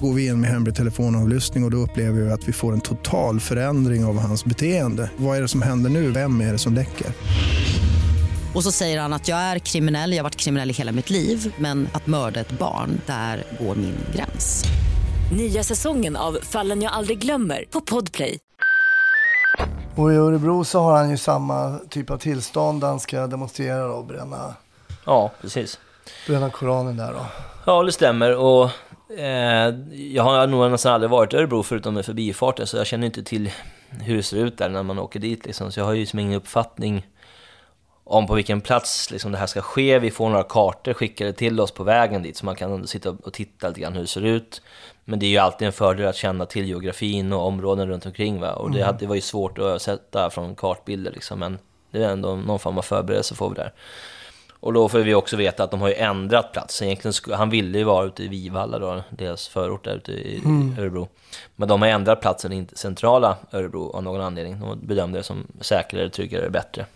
Går vi in med hemlig telefonavlyssning och, och då upplever vi att vi får en total förändring av hans beteende. Vad är det som händer nu? Vem är det som läcker? Och så säger han att jag är kriminell, jag har varit kriminell i hela mitt liv men att mörda ett barn, där går min gräns. Nya säsongen av Fallen jag aldrig glömmer på Podplay. Och i Örebro så har han ju samma typ av tillstånd där han ska demonstrera och bränna, Ja, precis. bränna Koranen där då. Ja, det stämmer. Och jag har nog nästan aldrig varit i Örebro förutom med förbifarten, så jag känner inte till hur det ser ut där när man åker dit. Liksom. Så jag har ju som ingen uppfattning om på vilken plats liksom, det här ska ske. Vi får några kartor skickade till oss på vägen dit, så man kan sitta och titta lite grann hur det ser ut. Men det är ju alltid en fördel att känna till geografin och områden runt omkring. Va? Och det, Mm. hade, det var ju svårt att sätta från kartbilder liksom, men det är ändå någon form av förberedelse får vi där. Och då får vi också veta att de har ju ändrat plats. Egentligen skulle, han ville ju vara ute i Vivalla då, deras förort där ute i Mm. Örebro. Men de har ändrat platsen till centrala Örebro av någon anledning. De bedömde det som säkrare, tryggare, bättre.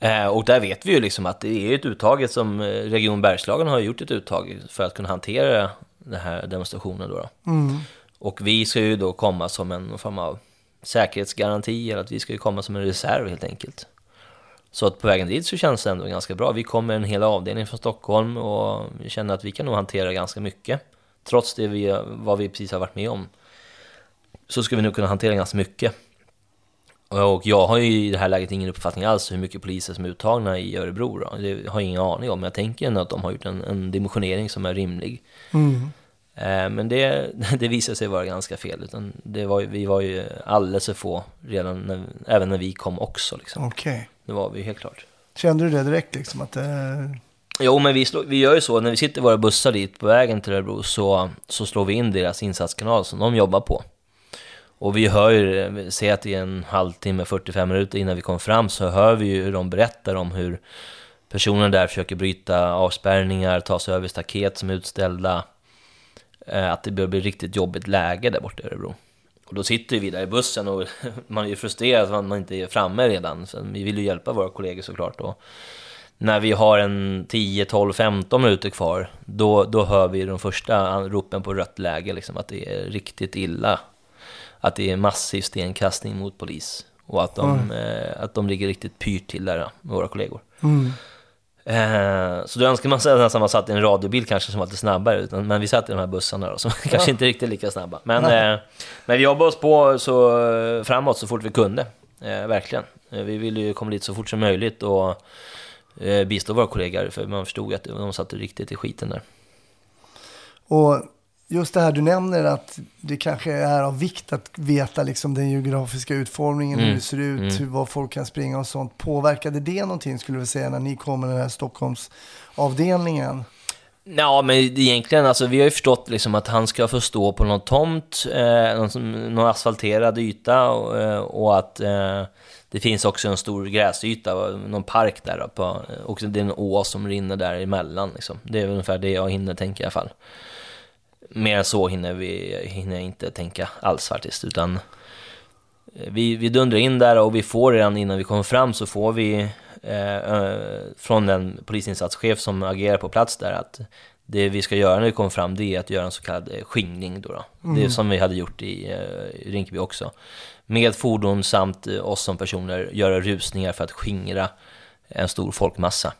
Eh, och där vet vi ju liksom att det är ett uttag som eh, Region Bergslagen har gjort ett uttag för att kunna hantera den här demonstrationen. Då, då. Mm. Och vi ska ju då komma som en form av säkerhetsgaranti, eller att vi ska ju komma som en reserv helt enkelt. Så att på vägen dit så känns det ändå ganska bra. Vi kommer en hel avdelning från Stockholm och vi känner att vi kan nog hantera ganska mycket. Trots det vi, vad vi precis har varit med om. Så ska vi nog kunna hantera ganska mycket. Och jag har ju i det här läget ingen uppfattning alls hur mycket poliser som är uttagna i Örebro. Då. Det har jag ingen aning om. Men jag tänker ändå att de har gjort en, en dimensionering som är rimlig. Mm. Eh, Men det, det visade sig vara ganska fel. Utan det var, vi var ju alldeles för få redan när, även när vi kom också. Liksom. Okej. Det var vi helt klart. Kände du det direkt liksom? Att, eh, Jo, men vi, slår, vi gör ju så, när vi sitter i våra bussar dit på vägen till Örebro så, så slår vi in deras insatskanal som de jobbar på. Och vi hör ju, det, säg att det är en halvtimme, 45 minuter innan vi kom fram så hör vi ju hur de berättar om hur personer där försöker bryta avspärrningar, ta sig över staket som är utställda. Eh, Att det börjar bli riktigt jobbigt läge där borta i Örebro. Och då sitter vi där i bussen och man är ju frustrerad för att man inte är framme redan. Så vi vill ju hjälpa våra kollegor såklart. Och när vi har en 10, 12, 15 minuter kvar, då, då hör vi de första ropen på rött läge, liksom, att det är riktigt illa. Att det är massiv stenkastning mot polis. Och att de, Mm. eh, att de ligger riktigt pyrt till där, våra kollegor. Mm. Eh, så då önskar man sig nästan man satt i en radiobil kanske som var lite snabbare, utan, men vi satt i de här bussarna då, som kanske inte riktigt lika snabba. Men, eh, men vi jobbade oss på så, eh, framåt så fort vi kunde, eh, verkligen. Eh, vi ville ju komma dit så fort som möjligt och bistå våra kollegor, för man förstod att de satt riktigt i skiten där. Och just det här du nämner att det kanske är av vikt att veta liksom den geografiska utformningen, hur Mm, det ser ut, mm. hur, var folk kan springa och sånt. Påverkade det någonting skulle vi säga när ni kom med den här Stockholmsavdelningen? Ja, men egentligen, alltså, vi har ju förstått liksom att han ska få stå på någon tomt, eh, någon, någon asfalterad yta och, eh, och att eh, det finns också en stor gräsyta, någon park där. På, och det är en å som rinner där emellan. Liksom. Det är ungefär det jag hinner tänka i alla fall. Mer än så hinner, vi, hinner jag inte tänka alls faktiskt, utan eh, vi, vi dundrar in där och vi får redan innan vi kommer fram så får vi eh, från den polisinsatschef som agerar på plats där att det vi ska göra när vi kommer fram det är att göra en så kallad eh, skingring då. då. Det är Mm. som vi hade gjort i, eh, i Rinkeby också. Med fordon samt oss som personer göra rusningar för att skingra en stor folkmassa.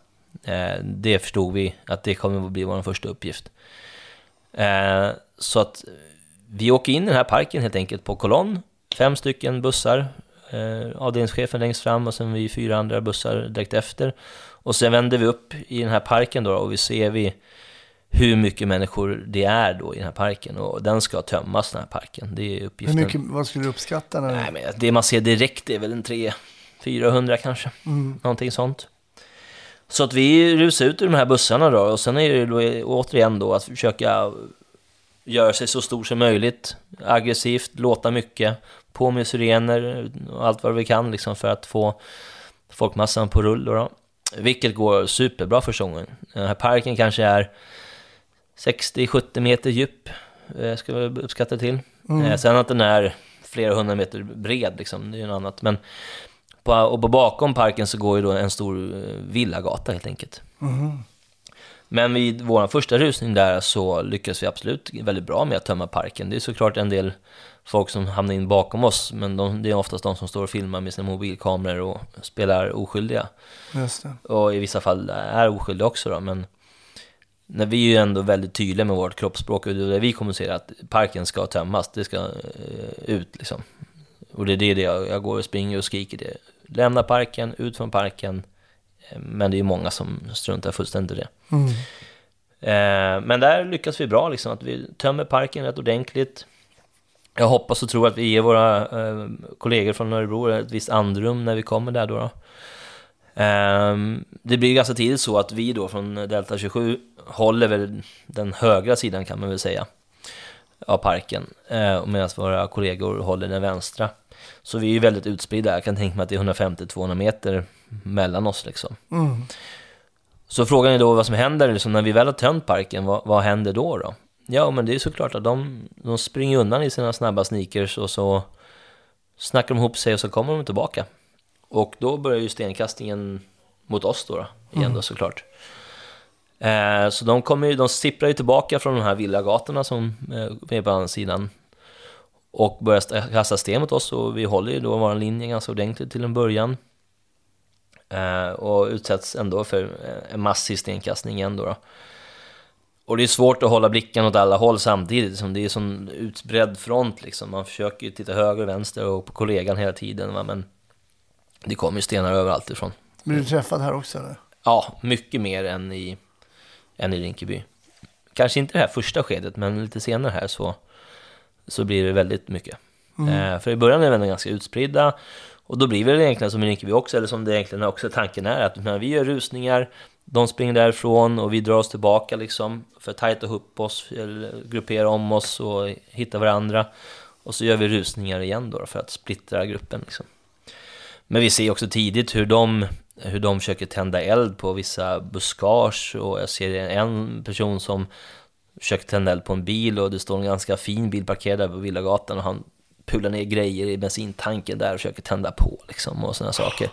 Eh, det förstod vi att det kommer att bli vår första uppgift. Eh, så att vi åker in i den här parken helt enkelt på kolonn. Fem stycken bussar. Eh, avdelningschefen längst fram och sen vi fyra andra bussar direkt efter. Och sen vänder vi upp i den här parken då och vi ser vi hur mycket människor det är då i den här parken. Och den ska tömmas den här parken. Det är Hur uppgiften. mycket, vad skulle du uppskatta? När Nej, men det man ser direkt är väl en 300-400 kanske. Mm. Någonting sånt. Så att vi rusar ut ur de här bussarna då och sen är det då återigen då att försöka göra sig så stor som möjligt, aggressivt, låta mycket, på med sirener och allt vad vi kan liksom för att få folkmassan på rull då. då. Vilket går superbra första gången. Den här parken kanske är 60-70 meter djup, eh, ska vi uppskatta till. Mm. Eh, Sen att den är flera hundra meter bred, liksom, det är ju något annat. Men på, och på bakom parken så går ju då en stor eh, villagata helt enkelt. Mhm. Men vid vår första rusning där så lyckas vi absolut väldigt bra med att tömma parken. Det är såklart en del folk som hamnar in bakom oss, men de, det är oftast de som står och filmar med sina mobilkameror och spelar oskyldiga. Och i vissa fall är oskyldiga också då, men när vi är ju ändå väldigt tydliga med vårt kroppsspråk och det är det vi kommunicerar att parken ska tömmas, det ska eh, ut liksom. Och det är det jag, jag går och springer och skriker det. Lämna parken, ut från parken. Eh, Men det är ju många som struntar fullständigt i det. Mm. Eh, men där lyckas vi bra, liksom, att vi tömmer parken rätt ordentligt. Jag hoppas och tror att vi ger våra eh, kollegor från Örebro ett visst andrum när vi kommer där då. då. Ehm, det blir ganska tidigt så att vi då från Delta 27 håller väl den högra sidan kan man väl säga av parken medan våra kollegor håller den vänstra. Så vi är ju väldigt utspridda. Jag kan tänka mig att det är 150-200 meter mellan oss liksom. Mm. Så frågan är då vad som händer liksom, när vi väl har tömt parken, vad, vad händer då då? Ja, men det är såklart att de, de springer undan i sina snabba sneakers och så snackar de ihop sig och så kommer de tillbaka. Och då börjar ju stenkastningen mot oss då, då igen Mm. då såklart. Eh, så de, kommer ju, de sipprar ju tillbaka från de här villagatorna som eh, är på andra sidan och börjar st- kasta sten mot oss och vi håller ju då vår linje ganska ordentligt till en början. Eh, och utsätts ändå för eh, en massiv stenkastning igen då. då. Och det är svårt att hålla blicken åt alla håll samtidigt, som det är sån utbredd front liksom. Man försöker ju titta höger och vänster och på kollegan hela tiden, va? men det kommer ju stenar överallt ifrån. Blir du träffad här också eller? Ja, mycket mer än i, än i Rinkeby. Kanske inte det här första skedet, men lite senare här så, så blir det väldigt mycket. Mm. Eh, för i början är vi ändå ganska utspridda, och då blir det egentligen som i Rinkeby också, eller som det egentligen också tanken är, att när vi gör rusningar, de springer därifrån och vi drar oss tillbaka liksom, för att tajta ihop oss, gruppera om oss och hitta varandra. Och så gör vi rusningar igen då för att splittra gruppen liksom. Men vi ser också tidigt hur de, hur de försöker tända eld på vissa buskage och jag ser en person som försöker tända eld på en bil och det står en ganska fin bil parkerad där på Villagatan och han pular ner grejer i bensintanken där och försöker tända på liksom och sådana saker.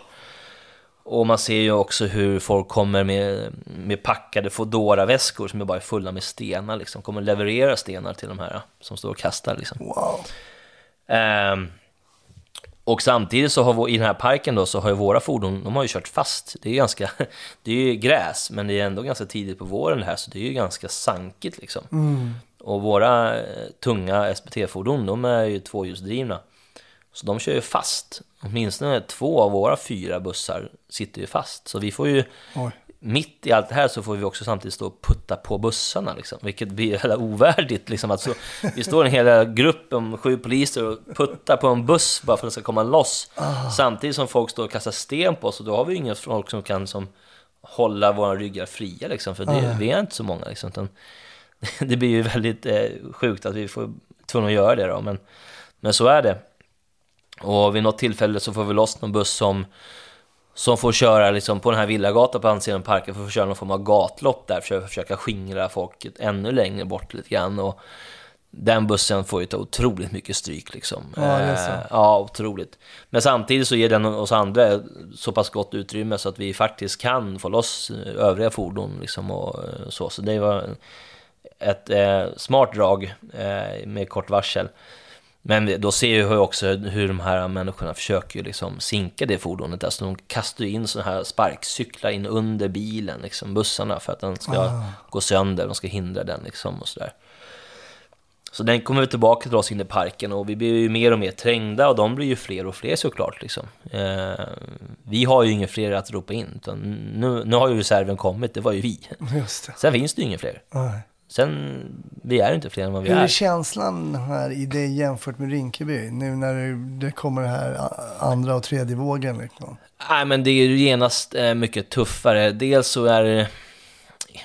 Och man ser ju också hur folk kommer med, med packade foodora väskor som är bara fulla med stenar liksom. Kommer leverera stenar till de här som står och kastar liksom. Wow. Ehm, och samtidigt så har vi, i den här parken då så har ju våra fordon, de har ju kört fast. Det är ju ganska, det är ju gräs, men det är ändå ganska tidigt på våren här, så det är ju ganska sankigt liksom. Mm. Och våra eh, tunga SPT-fordon, de är ju tvåhjulsdrivna. Så de kör ju fast. Åtminstone två av våra fyra bussar sitter ju fast. Så vi får ju, Oj. Mitt i allt det här så får vi också samtidigt stå och putta på bussarna liksom. Vilket blir hela ovärdigt liksom. Att så, vi står en hel grupp om sju poliser och puttar på en buss bara för att den ska komma loss. Ah. Samtidigt som folk står och kastar sten på oss och då har vi ju inga folk som kan som hålla våra ryggar fria liksom. För det, Ah. vi är inte så många liksom. Utan det blir ju väldigt eh, sjukt att vi får tvungna att göra det då. Men, men så är det. Och vid något tillfälle så får vi loss någon buss som, som får köra liksom på den här Villagatan på andra sidan parken för att få köra någon form av gatlopp där för att försöka skingra folket ännu längre bort lite grann. Och den bussen får ju ta otroligt mycket stryk liksom. Ja, det är så. Eh, ja, otroligt. Men samtidigt så ger den oss andra så pass gott utrymme så att vi faktiskt kan få loss eh, övriga fordon liksom och eh, så. Så det var ett eh, smart drag eh, med kort varsel. Men då ser jag också hur de här människorna försöker liksom sinka det fordonet. Alltså de kastar ju in sådana här sparkcyklar in under bilen, liksom bussarna, för att den ska Ah. gå sönder, de ska hindra den liksom och sådär. Så den kommer vi tillbaka till oss in i parken och vi blir ju mer och mer trängda och de blir ju fler och fler såklart. Liksom. Eh, vi har ju ingen fler att ropa in, utan nu, nu har ju reserven kommit, det var ju vi. Sen finns det ju ingen fler. Nej. Sen, vi är inte fler än vad vi Hur är är. känslan här i det jämfört med Rinkeby? Nu när det, kommer det här andra och tredje vågen liksom. Nej, men det är ju genast eh, mycket tuffare. Dels så är det,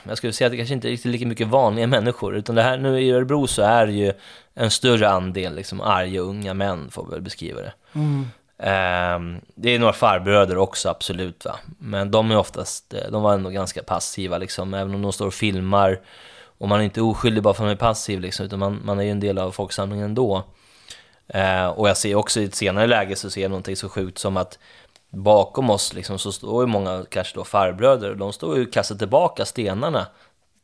jag skulle säga att det kanske inte är riktigt lika mycket vanliga människor, utan det här nu i Örebro så är det ju en större andel liksom arga unga män, får vi väl beskriva det. Mm. Ehm, det är några farbröder också, absolut. Va? Men de är oftast, eh, de var ändå ganska passiva, liksom, även om de står och filmar. Och man är inte oskyldig bara för att man är passiv, liksom, utan man, man är ju en del av folksamlingen ändå. Eh, och jag ser också i ett senare läge så ser jag någonting så sjukt som att bakom oss liksom, så står ju många, kanske då farbröder, de står ju och kastar tillbaka stenarna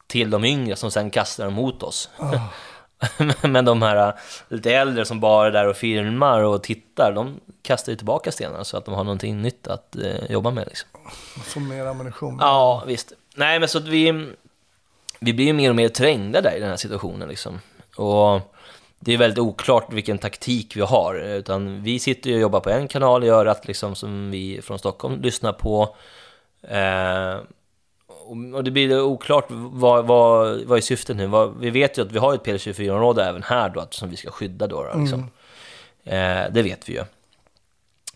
till de yngre som sen kastar dem mot oss. Men de här äh, lite äldre som bara är där och filmar och tittar, de kastar ju tillbaka stenarna så att de har någonting nytt att eh, jobba med. Liksom. Få mer ammunition. Ja, visst. Nej, men så att vi, vi blir ju mer och mer trängda där i den här situationen. Liksom. Och det är väldigt oklart vilken taktik vi har. Utan vi sitter ju och jobbar på en kanal i örat liksom, som vi från Stockholm lyssnar på. Eh, och det blir oklart vad, vad, vad är syftet nu? Vad, vi vet ju att vi har ett P24-område även här då, att, som vi ska skydda då. då liksom. Eh, det vet vi ju.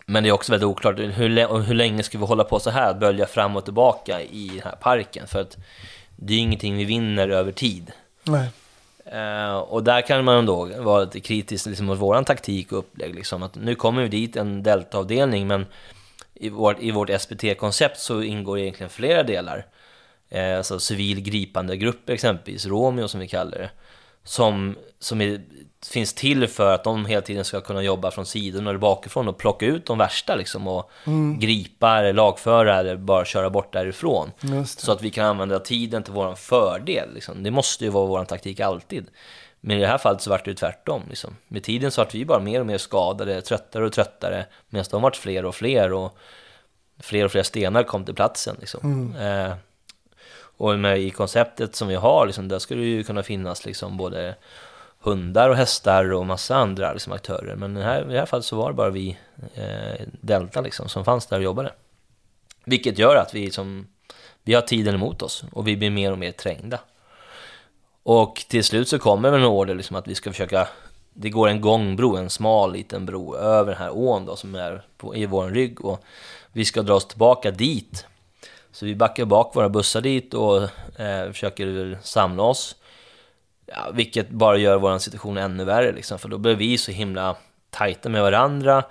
Men det är också väldigt oklart, hur, hur länge ska vi hålla på så här, bölja fram och tillbaka i den här parken? För att det är ingenting vi vinner över tid. Nej. Eh, och där kan man då vara lite kritisk liksom, mot våran taktik och upplägg. Liksom, att nu kommer vi dit en deltaavdelning, men i vårt, i vårt SPT-koncept så ingår egentligen flera delar. Eh, alltså civil gripande grupp exempelvis, Romeo som vi kallar det. Som, som är, finns till för att de hela tiden ska kunna jobba från sidan eller bakifrån och plocka ut de värsta liksom och Mm. gripa eller lagföra eller bara köra bort därifrån. Så att vi kan använda tiden till våran fördel. Liksom. Det måste ju vara vår taktik alltid. Men i det här fallet så vart det ju tvärtom. Liksom. Med tiden så vart vi bara mer och mer skadade, tröttare och tröttare, medan de vart fler och fler och fler och fler stenar kom till platsen. Liksom. Mm. Eh, och med, i konceptet som vi har, liksom, där skulle det ju kunna finnas liksom, både hundar och hästar och massa andra liksom, aktörer. Men i det här, i det här fallet så var det bara vi, eh, Delta, liksom, som fanns där och jobbade. Vilket gör att vi, liksom, vi har tiden emot oss och vi blir mer och mer trängda. Och till slut så kommer en order liksom att vi ska försöka, det går en gångbro, en smal liten bro över den här ån då som är på, i vår rygg och vi ska dra oss tillbaka dit. Så vi backar bak våra bussar dit och eh, försöker samla oss. Ja, vilket bara gör vår situation ännu värre liksom, för då blir vi så himla tajta med varandra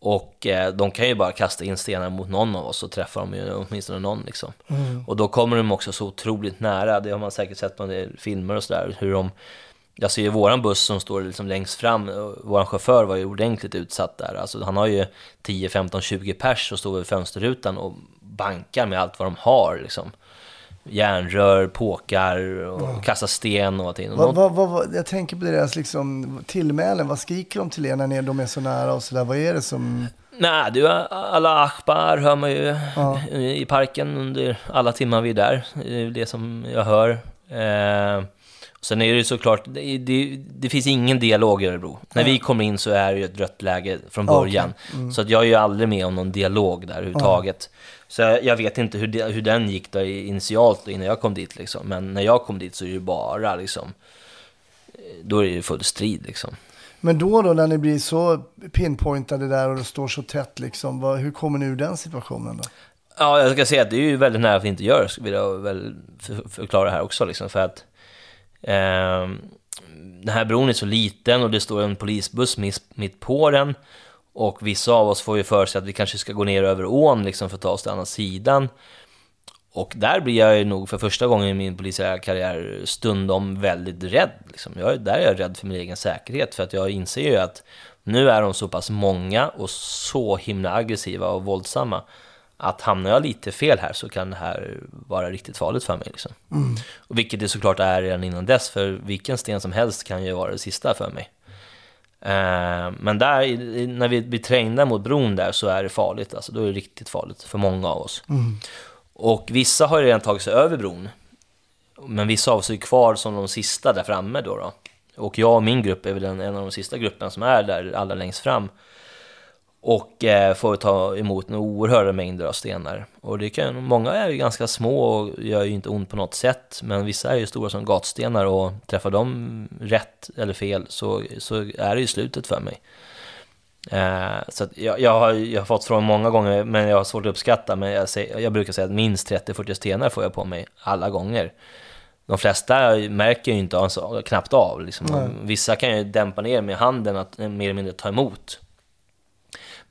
och eh, de kan ju bara kasta in stenar mot någon av oss och träffa dem ju åtminstone någon liksom. Mm. Och då kommer de också så otroligt nära, det har man säkert sett på en del filmer och sådär, hur de jag ser ju våran buss som står liksom längst fram, våran chaufför var ju ordentligt utsatt där. Alltså han har ju 10, 15, 20 pers och står vid fönsterrutan och bankar med allt vad de har liksom. Järnrör, påkar och Ja. kastar sten och allting. Vad, vad, vad, jag tänker på deras liksom, tillmälen. Vad skriker de till er när de är så nära och sådär? Vad är det som... Nej, du, alla Akbar hör man ju Ja. i parken under alla timmar vi är där. Det är det som jag hör. Eh, sen är det ju såklart, det, det, det finns ingen dialog i Örebro. När vi kommer in så är det ju ett rött läge från början. Mm. Så att jag är ju aldrig med om någon dialog där överhuvudtaget. Så jag, jag vet inte hur, det, hur den gick då initialt innan jag kom dit liksom. Men när jag kom dit så är det ju bara liksom, eh, då är det ju full strid liksom. Men då då när ni blir så pinpointade där och det står så tätt liksom. Vad, hur kommer ni ur den situationen då? Ja, jag ska säga att det är ju väldigt nära att vi inte gör, vill jag väl för- förklara här också liksom, för att ehm, den här bron är så liten och det står en polisbuss mitt på den och vissa av oss får ju för sig att vi kanske ska gå ner över ån liksom för att ta oss till andra sidan. Och där blir jag ju nog för första gången i min polisiära karriär stundom väldigt rädd. Liksom. Jag, är- där är jag rädd för min egen säkerhet för att jag inser ju att nu är de så pass många och så himla aggressiva och våldsamma att hamnar jag lite fel här så kan det här vara riktigt farligt för mig. Liksom. Mm. Och vilket det såklart är redan innan dess, för vilken sten som helst kan ju vara det sista för mig. Eh, men där, när vi blir trängda mot bron där så är det farligt, alltså då är det riktigt farligt för många av oss. Mm. Och vissa har ju redan tagit sig över bron, men vissa av oss är kvar som de sista där framme då. då. Och jag och min grupp är väl en, en av de sista grupperna som är där allra längst fram. Och eh, får ta emot en oerhörda mängder av stenar. Och det kan, många är ju ganska små och gör ju inte ont på något sätt. Men vissa är ju stora som gatstenar och träffar de rätt eller fel så, så är det ju slutet för mig. Eh, så jag, jag, har, jag har fått från många gånger, men jag har svårt att uppskatta. Men jag, säger, jag brukar säga att minst 30-40 stenar får jag på mig alla gånger. De flesta märker ju inte alltså, knappt av. Liksom. Vissa kan ju dämpa ner med handen att mer eller mindre ta emot.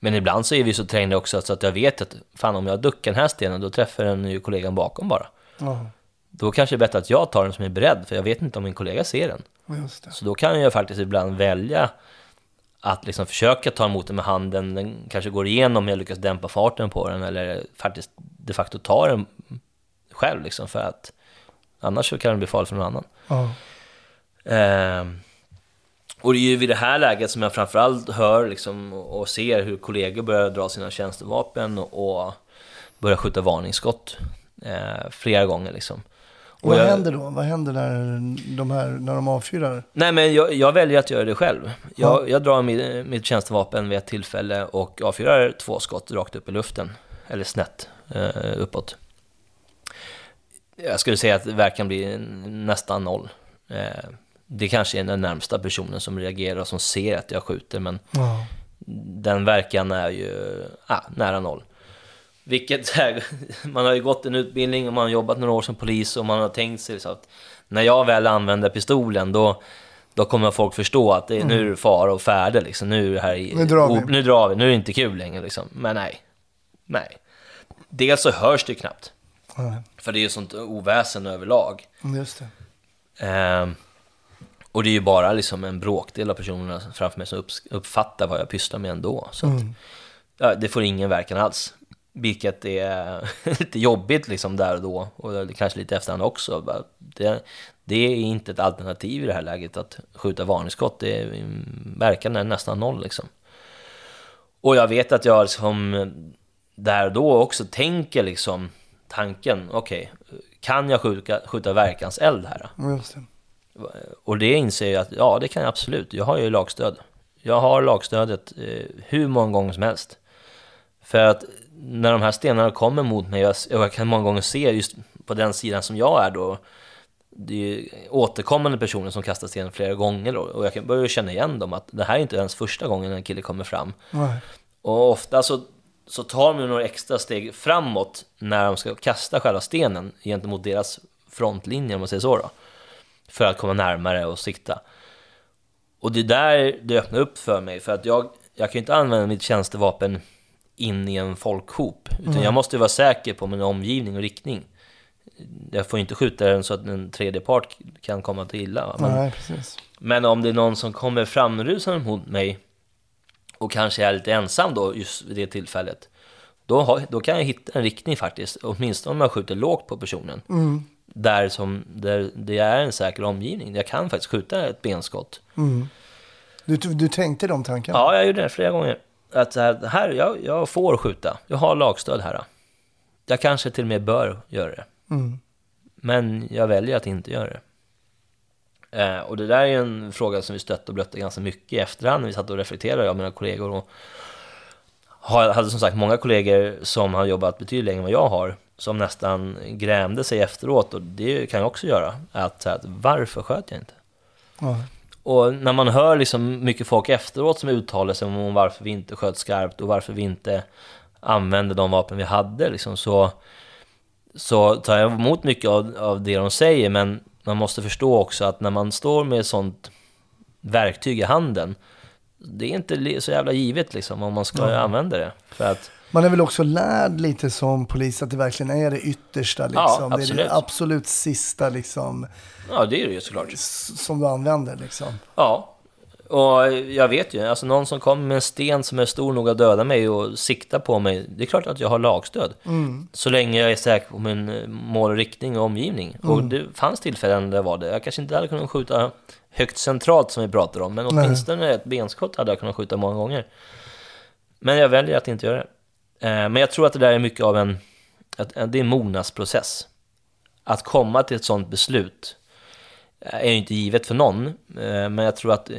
Men ibland så är vi så trängda också så att jag vet att fan om jag duckar den här stenen då träffar den ju kollegan bakom bara. Ja, Då kanske det är bättre att jag tar den som är beredd för jag vet inte om min kollega ser den. just det. Så då kan jag faktiskt ibland välja att liksom försöka ta emot den med handen. Den kanske går igenom, jag lyckas dämpa farten på den eller faktiskt de facto ta den själv liksom för att annars så kan den bli farlig för någon annan. Ja. Ehm, och det är ju vid det här läget som jag framförallt hör liksom, och ser hur kollegor börjar dra sina tjänstevapen och, börjar skjuta varningsskott eh, flera gånger. Liksom. Och Vad jag- händer då? Vad händer när de, här, när de avfyrar? Nej, men jag, jag väljer att göra det själv. Jag, Ja. jag drar mitt, mitt tjänstevapen vid ett tillfälle och avfyrar två skott rakt upp i luften. Eller snett eh, uppåt. Jag skulle säga att verkan blir nästan noll. Eh, det kanske är den närmsta personen som reagerar och som ser att jag skjuter, men Ja. den verkan är ju ah, nära noll. Vilket man har ju gått en utbildning och man har jobbat några år som polis och man har tänkt sig så att när jag väl använder pistolen då, då kommer folk förstå att det, nu är det fara och färde liksom. Nu är det här, Mm. Nu drar vi. nu drar vi, nu är det inte kul längre liksom. Men nej, nej. Dels så hörs det ju knappt. Nej. För det är ju sånt oväsen överlag. Just det. Ehm, och det är ju bara liksom en bråkdel av personerna framför mig som uppfattar vad jag pysslar med ändå. Så att, Mm. ja, det får ingen verkan alls. Vilket är lite jobbigt liksom där och då. Och kanske lite efterhand också. Det, det är inte ett alternativ i det här läget att skjuta varningsskott. Det är, verkan är nästan noll liksom. Och jag vet att jag liksom där och då också tänker liksom tanken, okej, kan jag skjuta, skjuta verkanseld här? Just det. Och det inser jag att ja, det kan jag absolut. Jag har ju lagstöd. Jag har lagstödet eh, hur många gånger som helst. För att när de här stenarna kommer mot mig, och jag, kan många gånger se just på den sidan som jag är då, det är ju återkommande personer som kastar sten flera gånger då, och jag kan börja känna igen dem att det här är inte ens första gången en kille kommer fram. Nej. Och ofta så, så tar de några extra steg framåt när de ska kasta själva stenen gentemot deras frontlinje om man säger så då. För att komma närmare och sikta. Och det är där det öppnar upp för mig, för att jag, jag kan ju inte använda mitt tjänstevapen in i en folkhop. Utan Mm. jag måste vara säker på min omgivning och riktning. Jag får ju inte skjuta den så att en tredje part kan komma till illa. Men, Nej, men om det är någon som kommer framrusande mot mig och kanske är lite ensam då just vid det tillfället. Då, har, då kan jag hitta en riktning faktiskt, åtminstone om jag skjuter lågt på personen. Mm. Där, som, där det är en säker omgivning. Jag kan faktiskt skjuta ett benskott. Mm. Du, du tänkte de tankarna? Ja, jag gjorde det flera gånger. Att här, här jag, jag får skjuta. Jag har lagstöd här. Jag kanske till och med bör göra det. Mm. Men jag väljer att inte göra det. Eh, och det där är en fråga som vi stött och blött ganska mycket i efterhand. när Vi satt och reflekterade, jag och mina kollegor. Och har- hade som sagt många kollegor som har jobbat betydligt längre än vad jag har. Som nästan grämde sig efteråt. Och det kan jag också göra. Att, att varför sköt jag inte? Ja. Och när man hör liksom mycket folk efteråt som uttalar sig om varför vi inte sköt skarpt och varför vi inte använde de vapen vi hade liksom, så, så tar jag emot mycket av, av det de säger men man måste förstå också att när man står med ett sånt verktyg i handen det är inte så jävla givet liksom om man ska Ja. använda det. För att, Man är väl också lärd lite som polis att det verkligen är det yttersta liksom. Ja, Det är det absolut sista liksom ja, det är det ju såklart. som du använder liksom. Ja, och jag vet ju, alltså någon som kommer med en sten som är stor nog att döda mig och sikta på mig, det är klart att jag har lagstöd. Mm. Så länge jag är säker på min eh, mål och riktning och omgivning. Och Mm. det fanns tillfällen där det var det. Jag kanske inte hade kunnat skjuta högt centralt som vi pratar om, men Nej. åtminstone ett benskott hade jag kunnat skjuta många gånger. Men jag väljer att inte göra det. Eh, Men jag tror att det där är mycket av en, att det är en mognadsprocess. Att komma till ett sådant beslut är ju inte givet för någon. Eh, Men jag tror att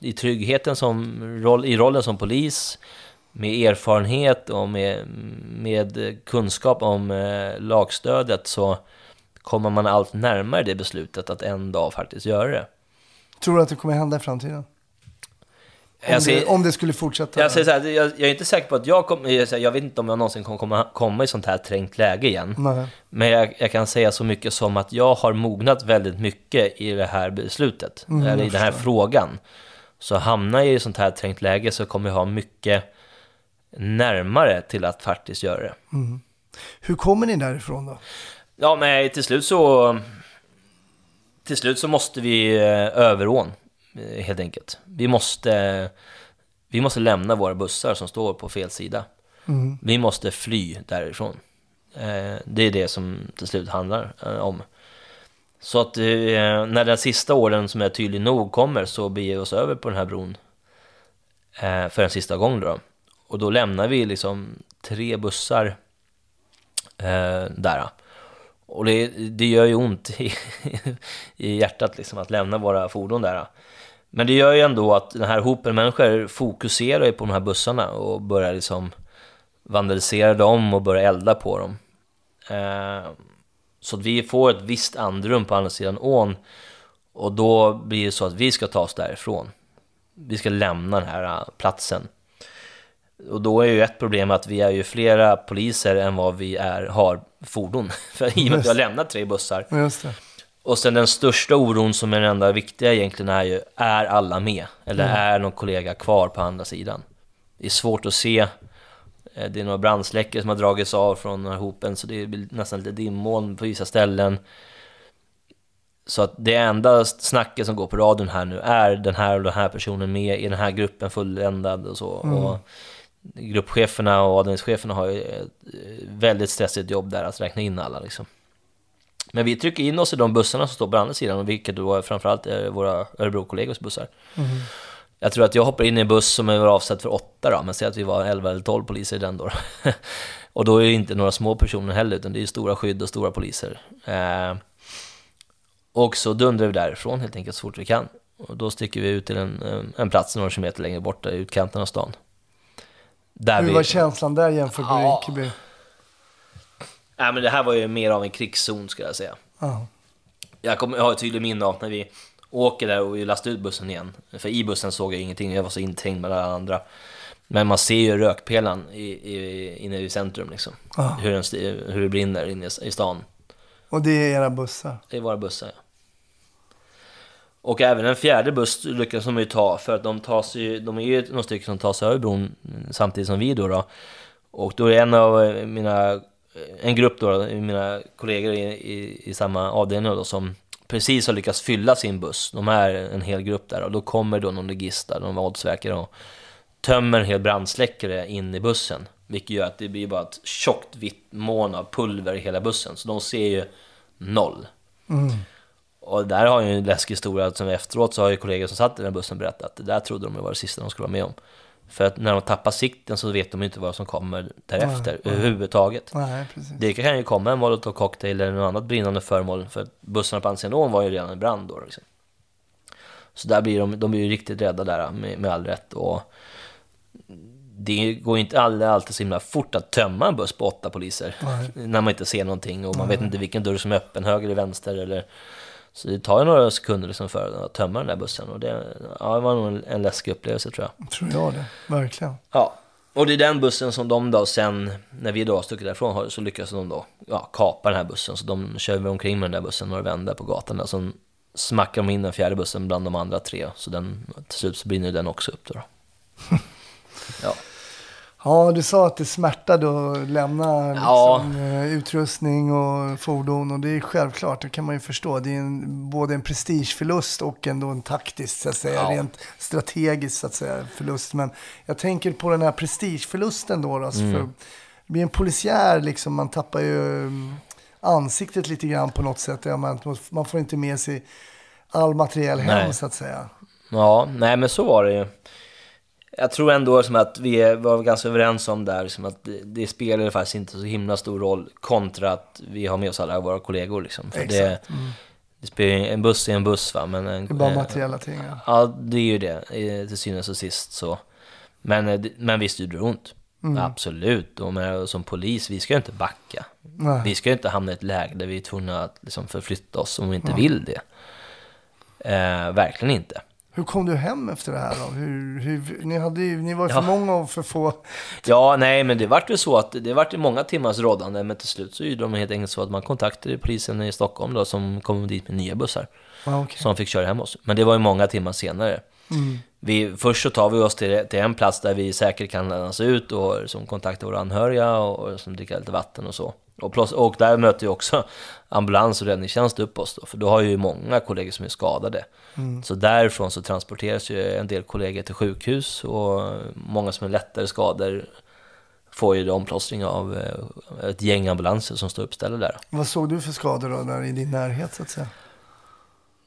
i tryggheten som i rollen som polis, med erfarenhet och med, med kunskap om eh, lagstödet så kommer man allt närmare det beslutet att en dag faktiskt göra det. Tror du att det kommer hända i framtiden? Om, säger- det, om det skulle fortsätta? Jag, säger så här, jag, jag är inte säker på att jag kommer, jag, jag vet inte om jag någonsin kommer komma, komma i sånt här trängt läge igen. Nej. Men jag, jag kan säga så mycket som att jag har mognat väldigt mycket i det här beslutet, Mm, eller i den här frågan. Så hamnar jag i sånt här trängt läge så kommer jag ha mycket närmare till att faktiskt göra det. Mm. Hur kommer ni därifrån då? Ja, men till slut så... Till slut så måste vi eh, över ån, eh, helt enkelt. Vi måste, vi måste lämna våra bussar som står på fel sida. Mm. Vi måste fly därifrån. Eh, Det är det som till slut handlar om. Så att när den sista åren som är tydlig nog kommer så beger vi oss över på den här bron för en sista gång då. Och då lämnar vi liksom tre bussar där. Och det, det gör ju ont i, i hjärtat liksom att lämna våra fordon där. Men det gör ju ändå att den här hopen människor fokuserar ju på de här bussarna och börjar liksom vandalisera dem och börja elda på dem. Eh, så att vi får ett visst andrum på andra sidan ån och då blir det så att vi ska ta oss därifrån. Vi ska lämna den här platsen. Och då är ju ett problem att vi är ju flera poliser än vad vi är, har fordon. För i och med att vi har lämnat tre bussar. Och sen den största oron som är den enda viktiga egentligen är ju, är alla med? Eller Mm. är någon kollega kvar på andra sidan? Det är svårt att se. Eh, Det är några brandsläckare som har dragits av från den här hopen, så det blir nästan lite dimmoln på vissa ställen. Så att det enda snacket som går på radion här nu är den här och den här personen med i den här gruppen fulländad och så. Mm. Och gruppcheferna och avdelningscheferna har ju ett eh, väldigt stressigt jobb där att räkna in alla liksom. Men vi trycker in oss i de bussarna som står på andra sidan, vilket då framförallt är våra Örebro-kollegors bussar. Mhm. Jag tror att jag hoppar in i en buss som är avsedd för åtta då, men säg att vi var 11 eller 12 poliser i den då. och då är det inte några små personer heller, utan det är stora skydd och stora poliser. Eh, och så dundrar vi därifrån helt enkelt så fort vi kan. Och då sticker vi ut till en, en- plats några kilometer längre bort, i utkanten av stan. Där Hur vi, var känslan där jämfört med Ja. Rinkeby? Nej, men det här var ju mer av en krigszon skulle jag säga. Ja. Jag, kommer, jag har ett tydligt minne av när vi åker där och vi lastar ut bussen igen. För i bussen såg jag ingenting, jag var så inträngd med alla andra. Men man ser ju rökpelan i, i, inne i centrum liksom. Ja. Hur, den, hur det brinner inne i, i stan. Och det är era bussar? Det är våra bussar, ja. Och även en fjärde buss lyckas de ju ta, för att de, tas ju, de är ju några stycken som tar sig över bron samtidigt som vi då. då. Och då är en av eh, mina, eh, en grupp då, mina kollegor i, i, i samma avdelning då, som precis har lyckats fylla sin buss. De är en hel grupp där och då kommer då någon legista, någon oddsverkare och tömmer en hel brandsläckare in i bussen. Vilket gör att det blir bara ett tjockt vitt moln av pulver i hela bussen. Så de ser ju noll. Mm. Och där har jag ju en läskig historia som efteråt så har ju kollegor som satt i den bussen berättat att det där trodde de var det sista de skulle vara med om. För att när de tappar sikten så vet de inte vad som kommer därefter Nej, överhuvudtaget. Nej, precis. Det kan ju komma en molotov cocktail eller något annat brinnande föremål för att bussarna på andra sidan ån var ju redan i brand då. Liksom. Så där blir de, de blir ju riktigt rädda där med, med all rätt. Och det går ju inte alltid, alltid så himla fort att tömma en buss på åtta poliser. Nej. När man inte ser någonting och man vet inte vilken dörr som är öppen, höger eller vänster. Eller, så det tar ju några sekunder liksom för att tömma den där bussen. Och det, ja, det var nog en, en läskig upplevelse tror jag. Tror jag det, verkligen. Ja, och det är den bussen som de då sen, när vi då har stuckit därifrån, så lyckas de då ja, kapa den här bussen. Så de kör omkring med den där bussen några vändor på gatan där. Sen smackar de in den fjärde bussen bland de andra tre. Så den, till slut så brinner den också upp då. då. ja. Ja, du sa att det smärtade att lämna Ja. liksom, eh, utrustning och fordon. Och det är självklart, det kan man ju förstå. Det är en, både en prestigeförlust och ändå en taktisk, så att säga, Ja. rent strategisk så att säga, förlust. Men jag tänker på den här prestigeförlusten då. alltså Mm. för, det blir en polisiär, liksom, man tappar ju um, ansiktet lite grann på något sätt. Ja, man, man får inte med sig all materiell hem, Nej. så att säga. Ja, nej men så var det ju. Jag tror ändå som att vi var ganska överens om där, som att det, det spelar faktiskt inte så himla stor roll kontra att vi har med oss alla våra kollegor. Liksom. För det, Exakt. Mm. det spelar, ju- en buss är en buss va, men en, Det är bara materiella ting. Ja. Ja, det är ju det, till synes och sist så. Men, eh, det- men visst gjorde det ont. Mm. Absolut, och med, som polis, vi ska ju inte backa. Nej. Vi ska ju inte hamna i ett läge där vi är tvungna att liksom förflytta oss om vi inte Ja. vill det. Eh, verkligen inte. Hur kom du hem efter det här då? Hur, hur, ni, hade ni var ju för Ja. många och för få. Ja, nej, men det vart ju så att det vart många timmars rådande, men till slut så gjorde de helt enkelt så att man kontaktade polisen i Stockholm då, som kom dit med nya bussar. Ja, okej. Som fick köra hem oss. Men det var ju många timmar senare. Mm. Vi, först så tar vi oss till, till en plats där vi säkert kan lämnas ut och som kontaktar våra anhöriga och som dricker lite vatten och så. Och, plus, och där möter ju också ambulans och räddningstjänst upp oss då, för då har ju många kollegor som är skadade. Mm. Så därifrån så transporteras ju en del kollegor till sjukhus och många som är lättare skador får ju omplåstring av eh, ett gäng ambulanser som står uppställda där. Vad såg du för skador då, där i din närhet så att säga?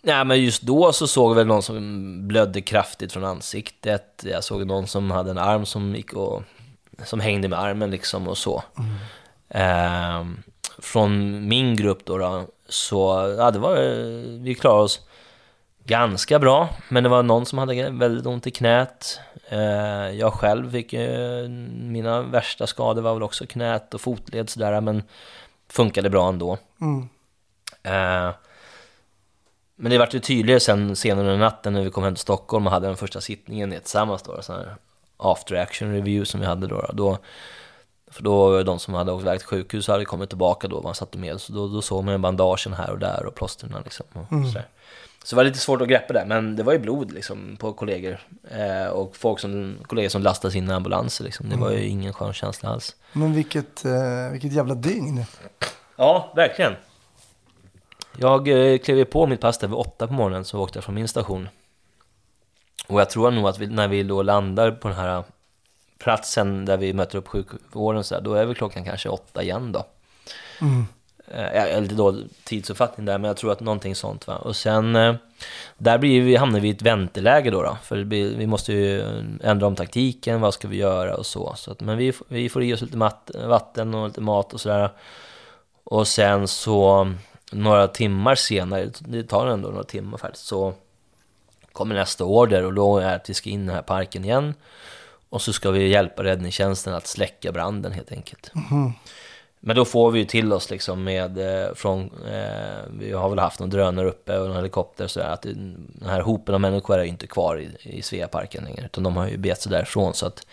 Nej, men just då så såg jag väl någon som blödde kraftigt från ansiktet. Jag såg någon som hade en arm som gick och som hängde med armen liksom och så. Ehm, från min grupp då, då så, ja det var, vi klarade oss ganska bra. Men det var någon som hade väldigt ont i knät. Ehm, jag själv fick mina värsta skador var väl också knät och fotled sådär, men funkade bra ändå. Mm. Ehm, men det vart ju tydligare sen senare under natten när vi kom hem till Stockholm och hade den första sittningen tillsammans då. Så här, after action review som vi hade då. då för då var de som hade åkt iväg till sjukhus hade kommit tillbaka då, man satte med. Så då, då såg man bandagen här och där och plåstren liksom. Och Mm. sådär. Så det var lite svårt att greppa det, men det var ju blod liksom på kollegor. Eh, och folk som, kollegor som lastade sina ambulanser liksom. Det var ju Mm. ingen skön känsla alls. Men vilket, eh, vilket jävla dygn. Ja, verkligen. Jag eh, klev på mitt pass där vid åtta på morgonen, så åkte jag från min station. Och jag tror nog att vi, när vi då landar på den här platsen där vi möter upp sjukvården så här, då är väl klockan kanske åtta igen då. Mm. Eh, Jag är lite dålig tidsuppfattning där, men jag tror att någonting sånt va. Och sen, eh, där blir vi, hamnar vi i ett vänteläge då, då för blir, vi måste ju ändra om taktiken, vad ska vi göra och så. så att, men vi, vi får i oss lite mat, vatten och lite mat och sådär. Och sen så, några timmar senare, det tar ändå några timmar faktiskt, så kommer nästa order och då är det att vi ska in i den här parken igen. Och så ska vi hjälpa räddningstjänsten att släcka branden helt enkelt. Mhm. Men då får vi ju till oss liksom med eh, från, eh, vi har väl haft någon drönare uppe och en helikopter så att den här hopen av människor är ju inte kvar i, i Sveaparken längre utan de har ju begett sig därifrån så att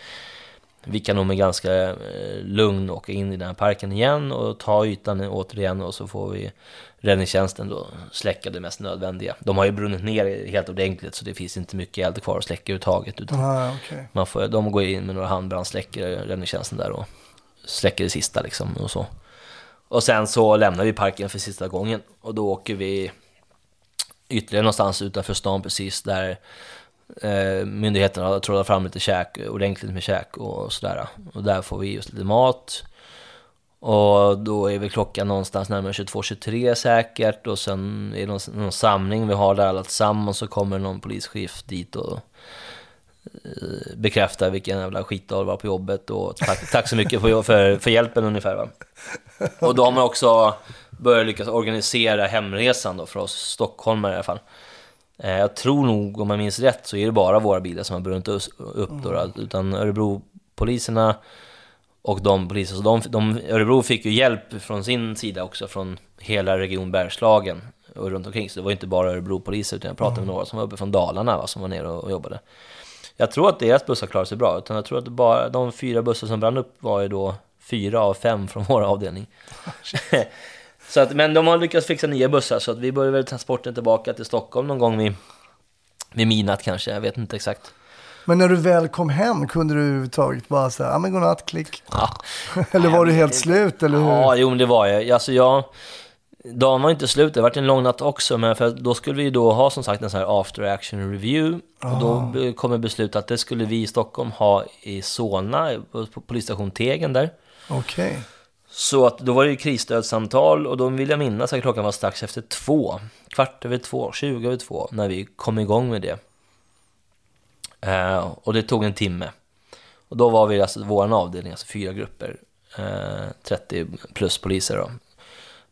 vi kan nog med ganska eh, lugn åka in i den här parken igen och ta ytan återigen och så får vi räddningstjänsten då släcka det mest nödvändiga. De har ju brunnit ner helt ordentligt så det finns inte mycket eld kvar att släcka överhuvudtaget utan Ah, okej. man får, de går in med några handbrandsläckare, räddningstjänsten där och släcker det sista liksom och så. Och sen så lämnar vi parken för sista gången och då åker vi ytterligare någonstans utanför stan precis där eh, myndigheterna har trådat fram lite käk, ordentligt med käk och sådär. Och där får vi just lite mat. Och då är väl klockan någonstans närmare 22-23 säkert och sen är det någon, någon samling vi har där alla tillsammans så kommer någon polischef dit och eh, bekräftar vilken jävla skitdag det var på jobbet och tack, tack så mycket för, för, för hjälpen ungefär va. Och då har man också börjat lyckas organisera hemresan då för oss stockholmare i alla fall. Eh, Jag tror nog, om jag minns rätt, så är det bara våra bilar som har brunnit upp då, då. Utan Örebro-poliserna och de poliser, så de, de, Örebro fick ju hjälp från sin sida också, från hela region Bergslagen och runt omkring. Så det var inte bara Örebro-poliser, utan jag pratade med några som var uppe från Dalarna, va, som var nere och, och jobbade. Jag tror att deras bussar klarade sig bra, utan jag tror att bara, de fyra bussar som brann upp var ju då fyra av fem från vår avdelning. så att, men de har lyckats fixa nya bussar, så att vi börjar väl transporten tillbaka till Stockholm någon gång vid, vid midnatt kanske, jag vet inte exakt. Men när du väl kom hem kunde du överhuvudtaget bara säga, ja men godnatt, klick. Ja. eller var du helt slut, eller hur? Ja, jo men det var jag. Alltså jag... Dagen var inte slut, det var en lång natt också, men för då skulle vi då ha som sagt en sån här after action review. Och då Ah. kom beslut att det skulle vi i Stockholm ha i Solna, på polisstation Tegen där. Okej. Så att då var det ju krisstödssamtal och då vill jag minnas att klockan var strax efter två. Kvart över två, tjugo över två, när vi kom igång med det. Eh, och det tog en timme. Och då var vi, alltså vår avdelning, alltså fyra grupper, eh, 30 plus poliser då.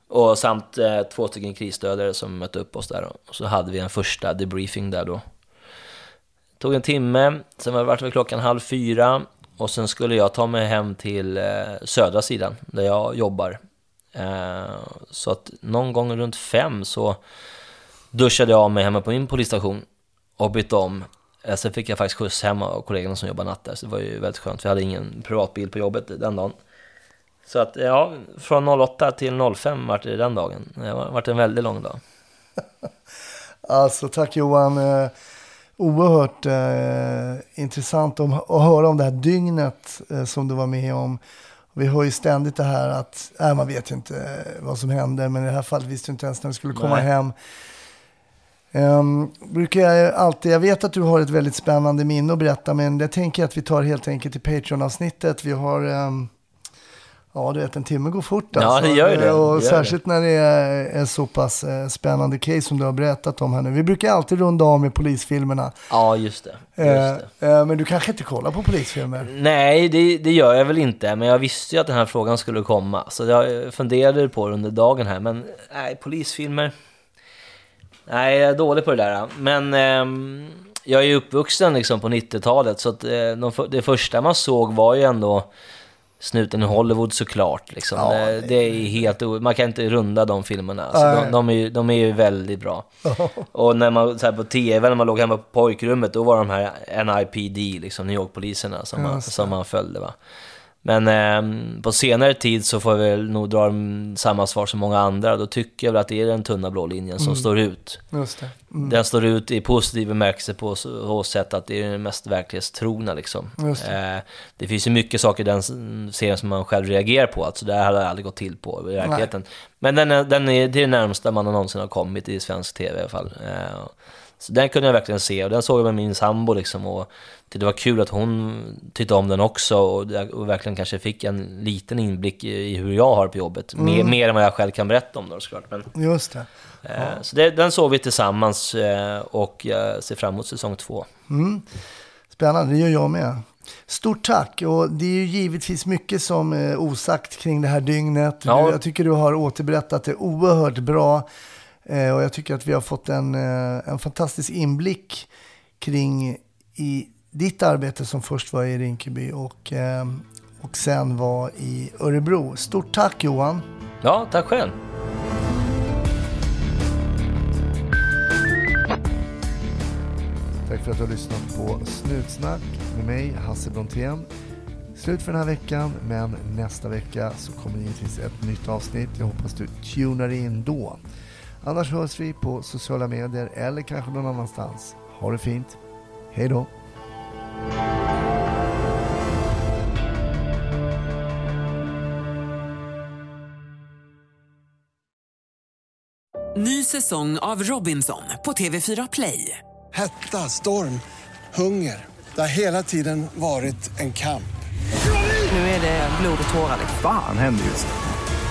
Och samt eh, två stycken krisstödare som mötte upp oss där. Då. Och så hade vi en första debriefing där då. Tog en timme, sen var det väl klockan halv fyra. Och sen skulle jag ta mig hem till eh, södra sidan, där jag jobbar. Eh, så att någon gång runt fem så duschade jag av mig hemma på min polisstation och bytte om. Eh, Sen fick jag faktiskt skjuts hem av kollegorna som jobbar natt där, så det var ju väldigt skönt, jag hade ingen privatbil på jobbet den dagen. Så att ja, från 08 till 05 vart det den dagen. Det var- vart en väldigt lång dag. Alltså tack Johan. Eh, oerhört eh, intressant att höra om det här dygnet eh, som du var med om. Vi hör ju ständigt det här att äh, man vet ju inte eh, vad som händer, men i det här fallet visste du inte ens när du skulle komma Nej. hem. Um, brukar jag alltid, jag vet att du har ett väldigt spännande minne att berätta, men jag tänker att vi tar helt enkelt i Patreon-avsnittet. Vi har, ehm, ja du vet en timme går fort Ja, alltså. det gör det. Och Det gör särskilt när det är, är så pass eh, spännande case som du har berättat om här nu. Vi brukar alltid runda av med polisfilmerna. Ja, just det. Just det. Eh, eh, men du kanske inte kollar på polisfilmer? Nej, det, det gör jag väl inte, men jag visste ju att den här frågan skulle komma. Så jag funderade på det under dagen här, men nej, polisfilmer... Nej, jag är dålig på det där. Men ehm, jag är ju uppvuxen liksom på 90-talet, så att, eh, de, det första man såg var ju ändå Snuten i Hollywood såklart. Liksom. Ja, det, det är helt Man kan inte runda de filmerna. Alltså, de, de, är ju, de är ju väldigt bra. Och när man så här, på tv, när man låg hemma på pojkrummet, då var de här NIPD, liksom New York-poliserna, som, man, som man följde. Va? Men ehm, på senare tid så får jag väl nog dra mm, samma svar som många andra. Då tycker jag väl att det är den tunna blå linjen som Mm. står ut. Just det. Mm. Den står ut i positiv bemärkelse på så sätt att det är den mest verklighetstrogna liksom. Det. Eh, det finns ju mycket saker i den serien som man själv reagerar på, alltså det här hade aldrig gått till på i verkligheten. Men den är, den är det närmsta man någonsin har kommit i svensk tv i alla fall. Eh, så den kunde jag verkligen se och den såg jag med min sambo liksom och det var kul att hon tyckte om den också och, verkligen kanske fick en liten inblick i, hur jag har det på jobbet. Mer, Mm. mer än vad jag själv kan berätta om då såklart. Men, Just det. Eh, Så det, den såg vi tillsammans eh, och jag ser fram emot säsong två. Mm. Spännande, det gör jag med. Stort tack och det är ju givetvis mycket som är osagt kring det här dygnet. Ja. Jag tycker du har återberättat det oerhört bra eh, och jag tycker att vi har fått en, eh, en fantastisk inblick kring i ditt arbete som först var i Rinkeby och, eh, och sen var i Örebro. Stort tack Johan! Ja, tack själv. Tack för att du har lyssnat på Snutsnack med mig, Hasse Brontén. Slut för den här veckan, men nästa vecka så kommer det givetvis ett nytt avsnitt. Jag hoppas du tunar in då. Annars hörs vi på sociala medier eller kanske någon annanstans. Ha det fint. Hej då! Ny säsong av Robinson på TV4 Play. Hetta, storm, hunger. Det har hela tiden varit en kamp. Nu är det blod och tårar. liksom. Fan händer just nu.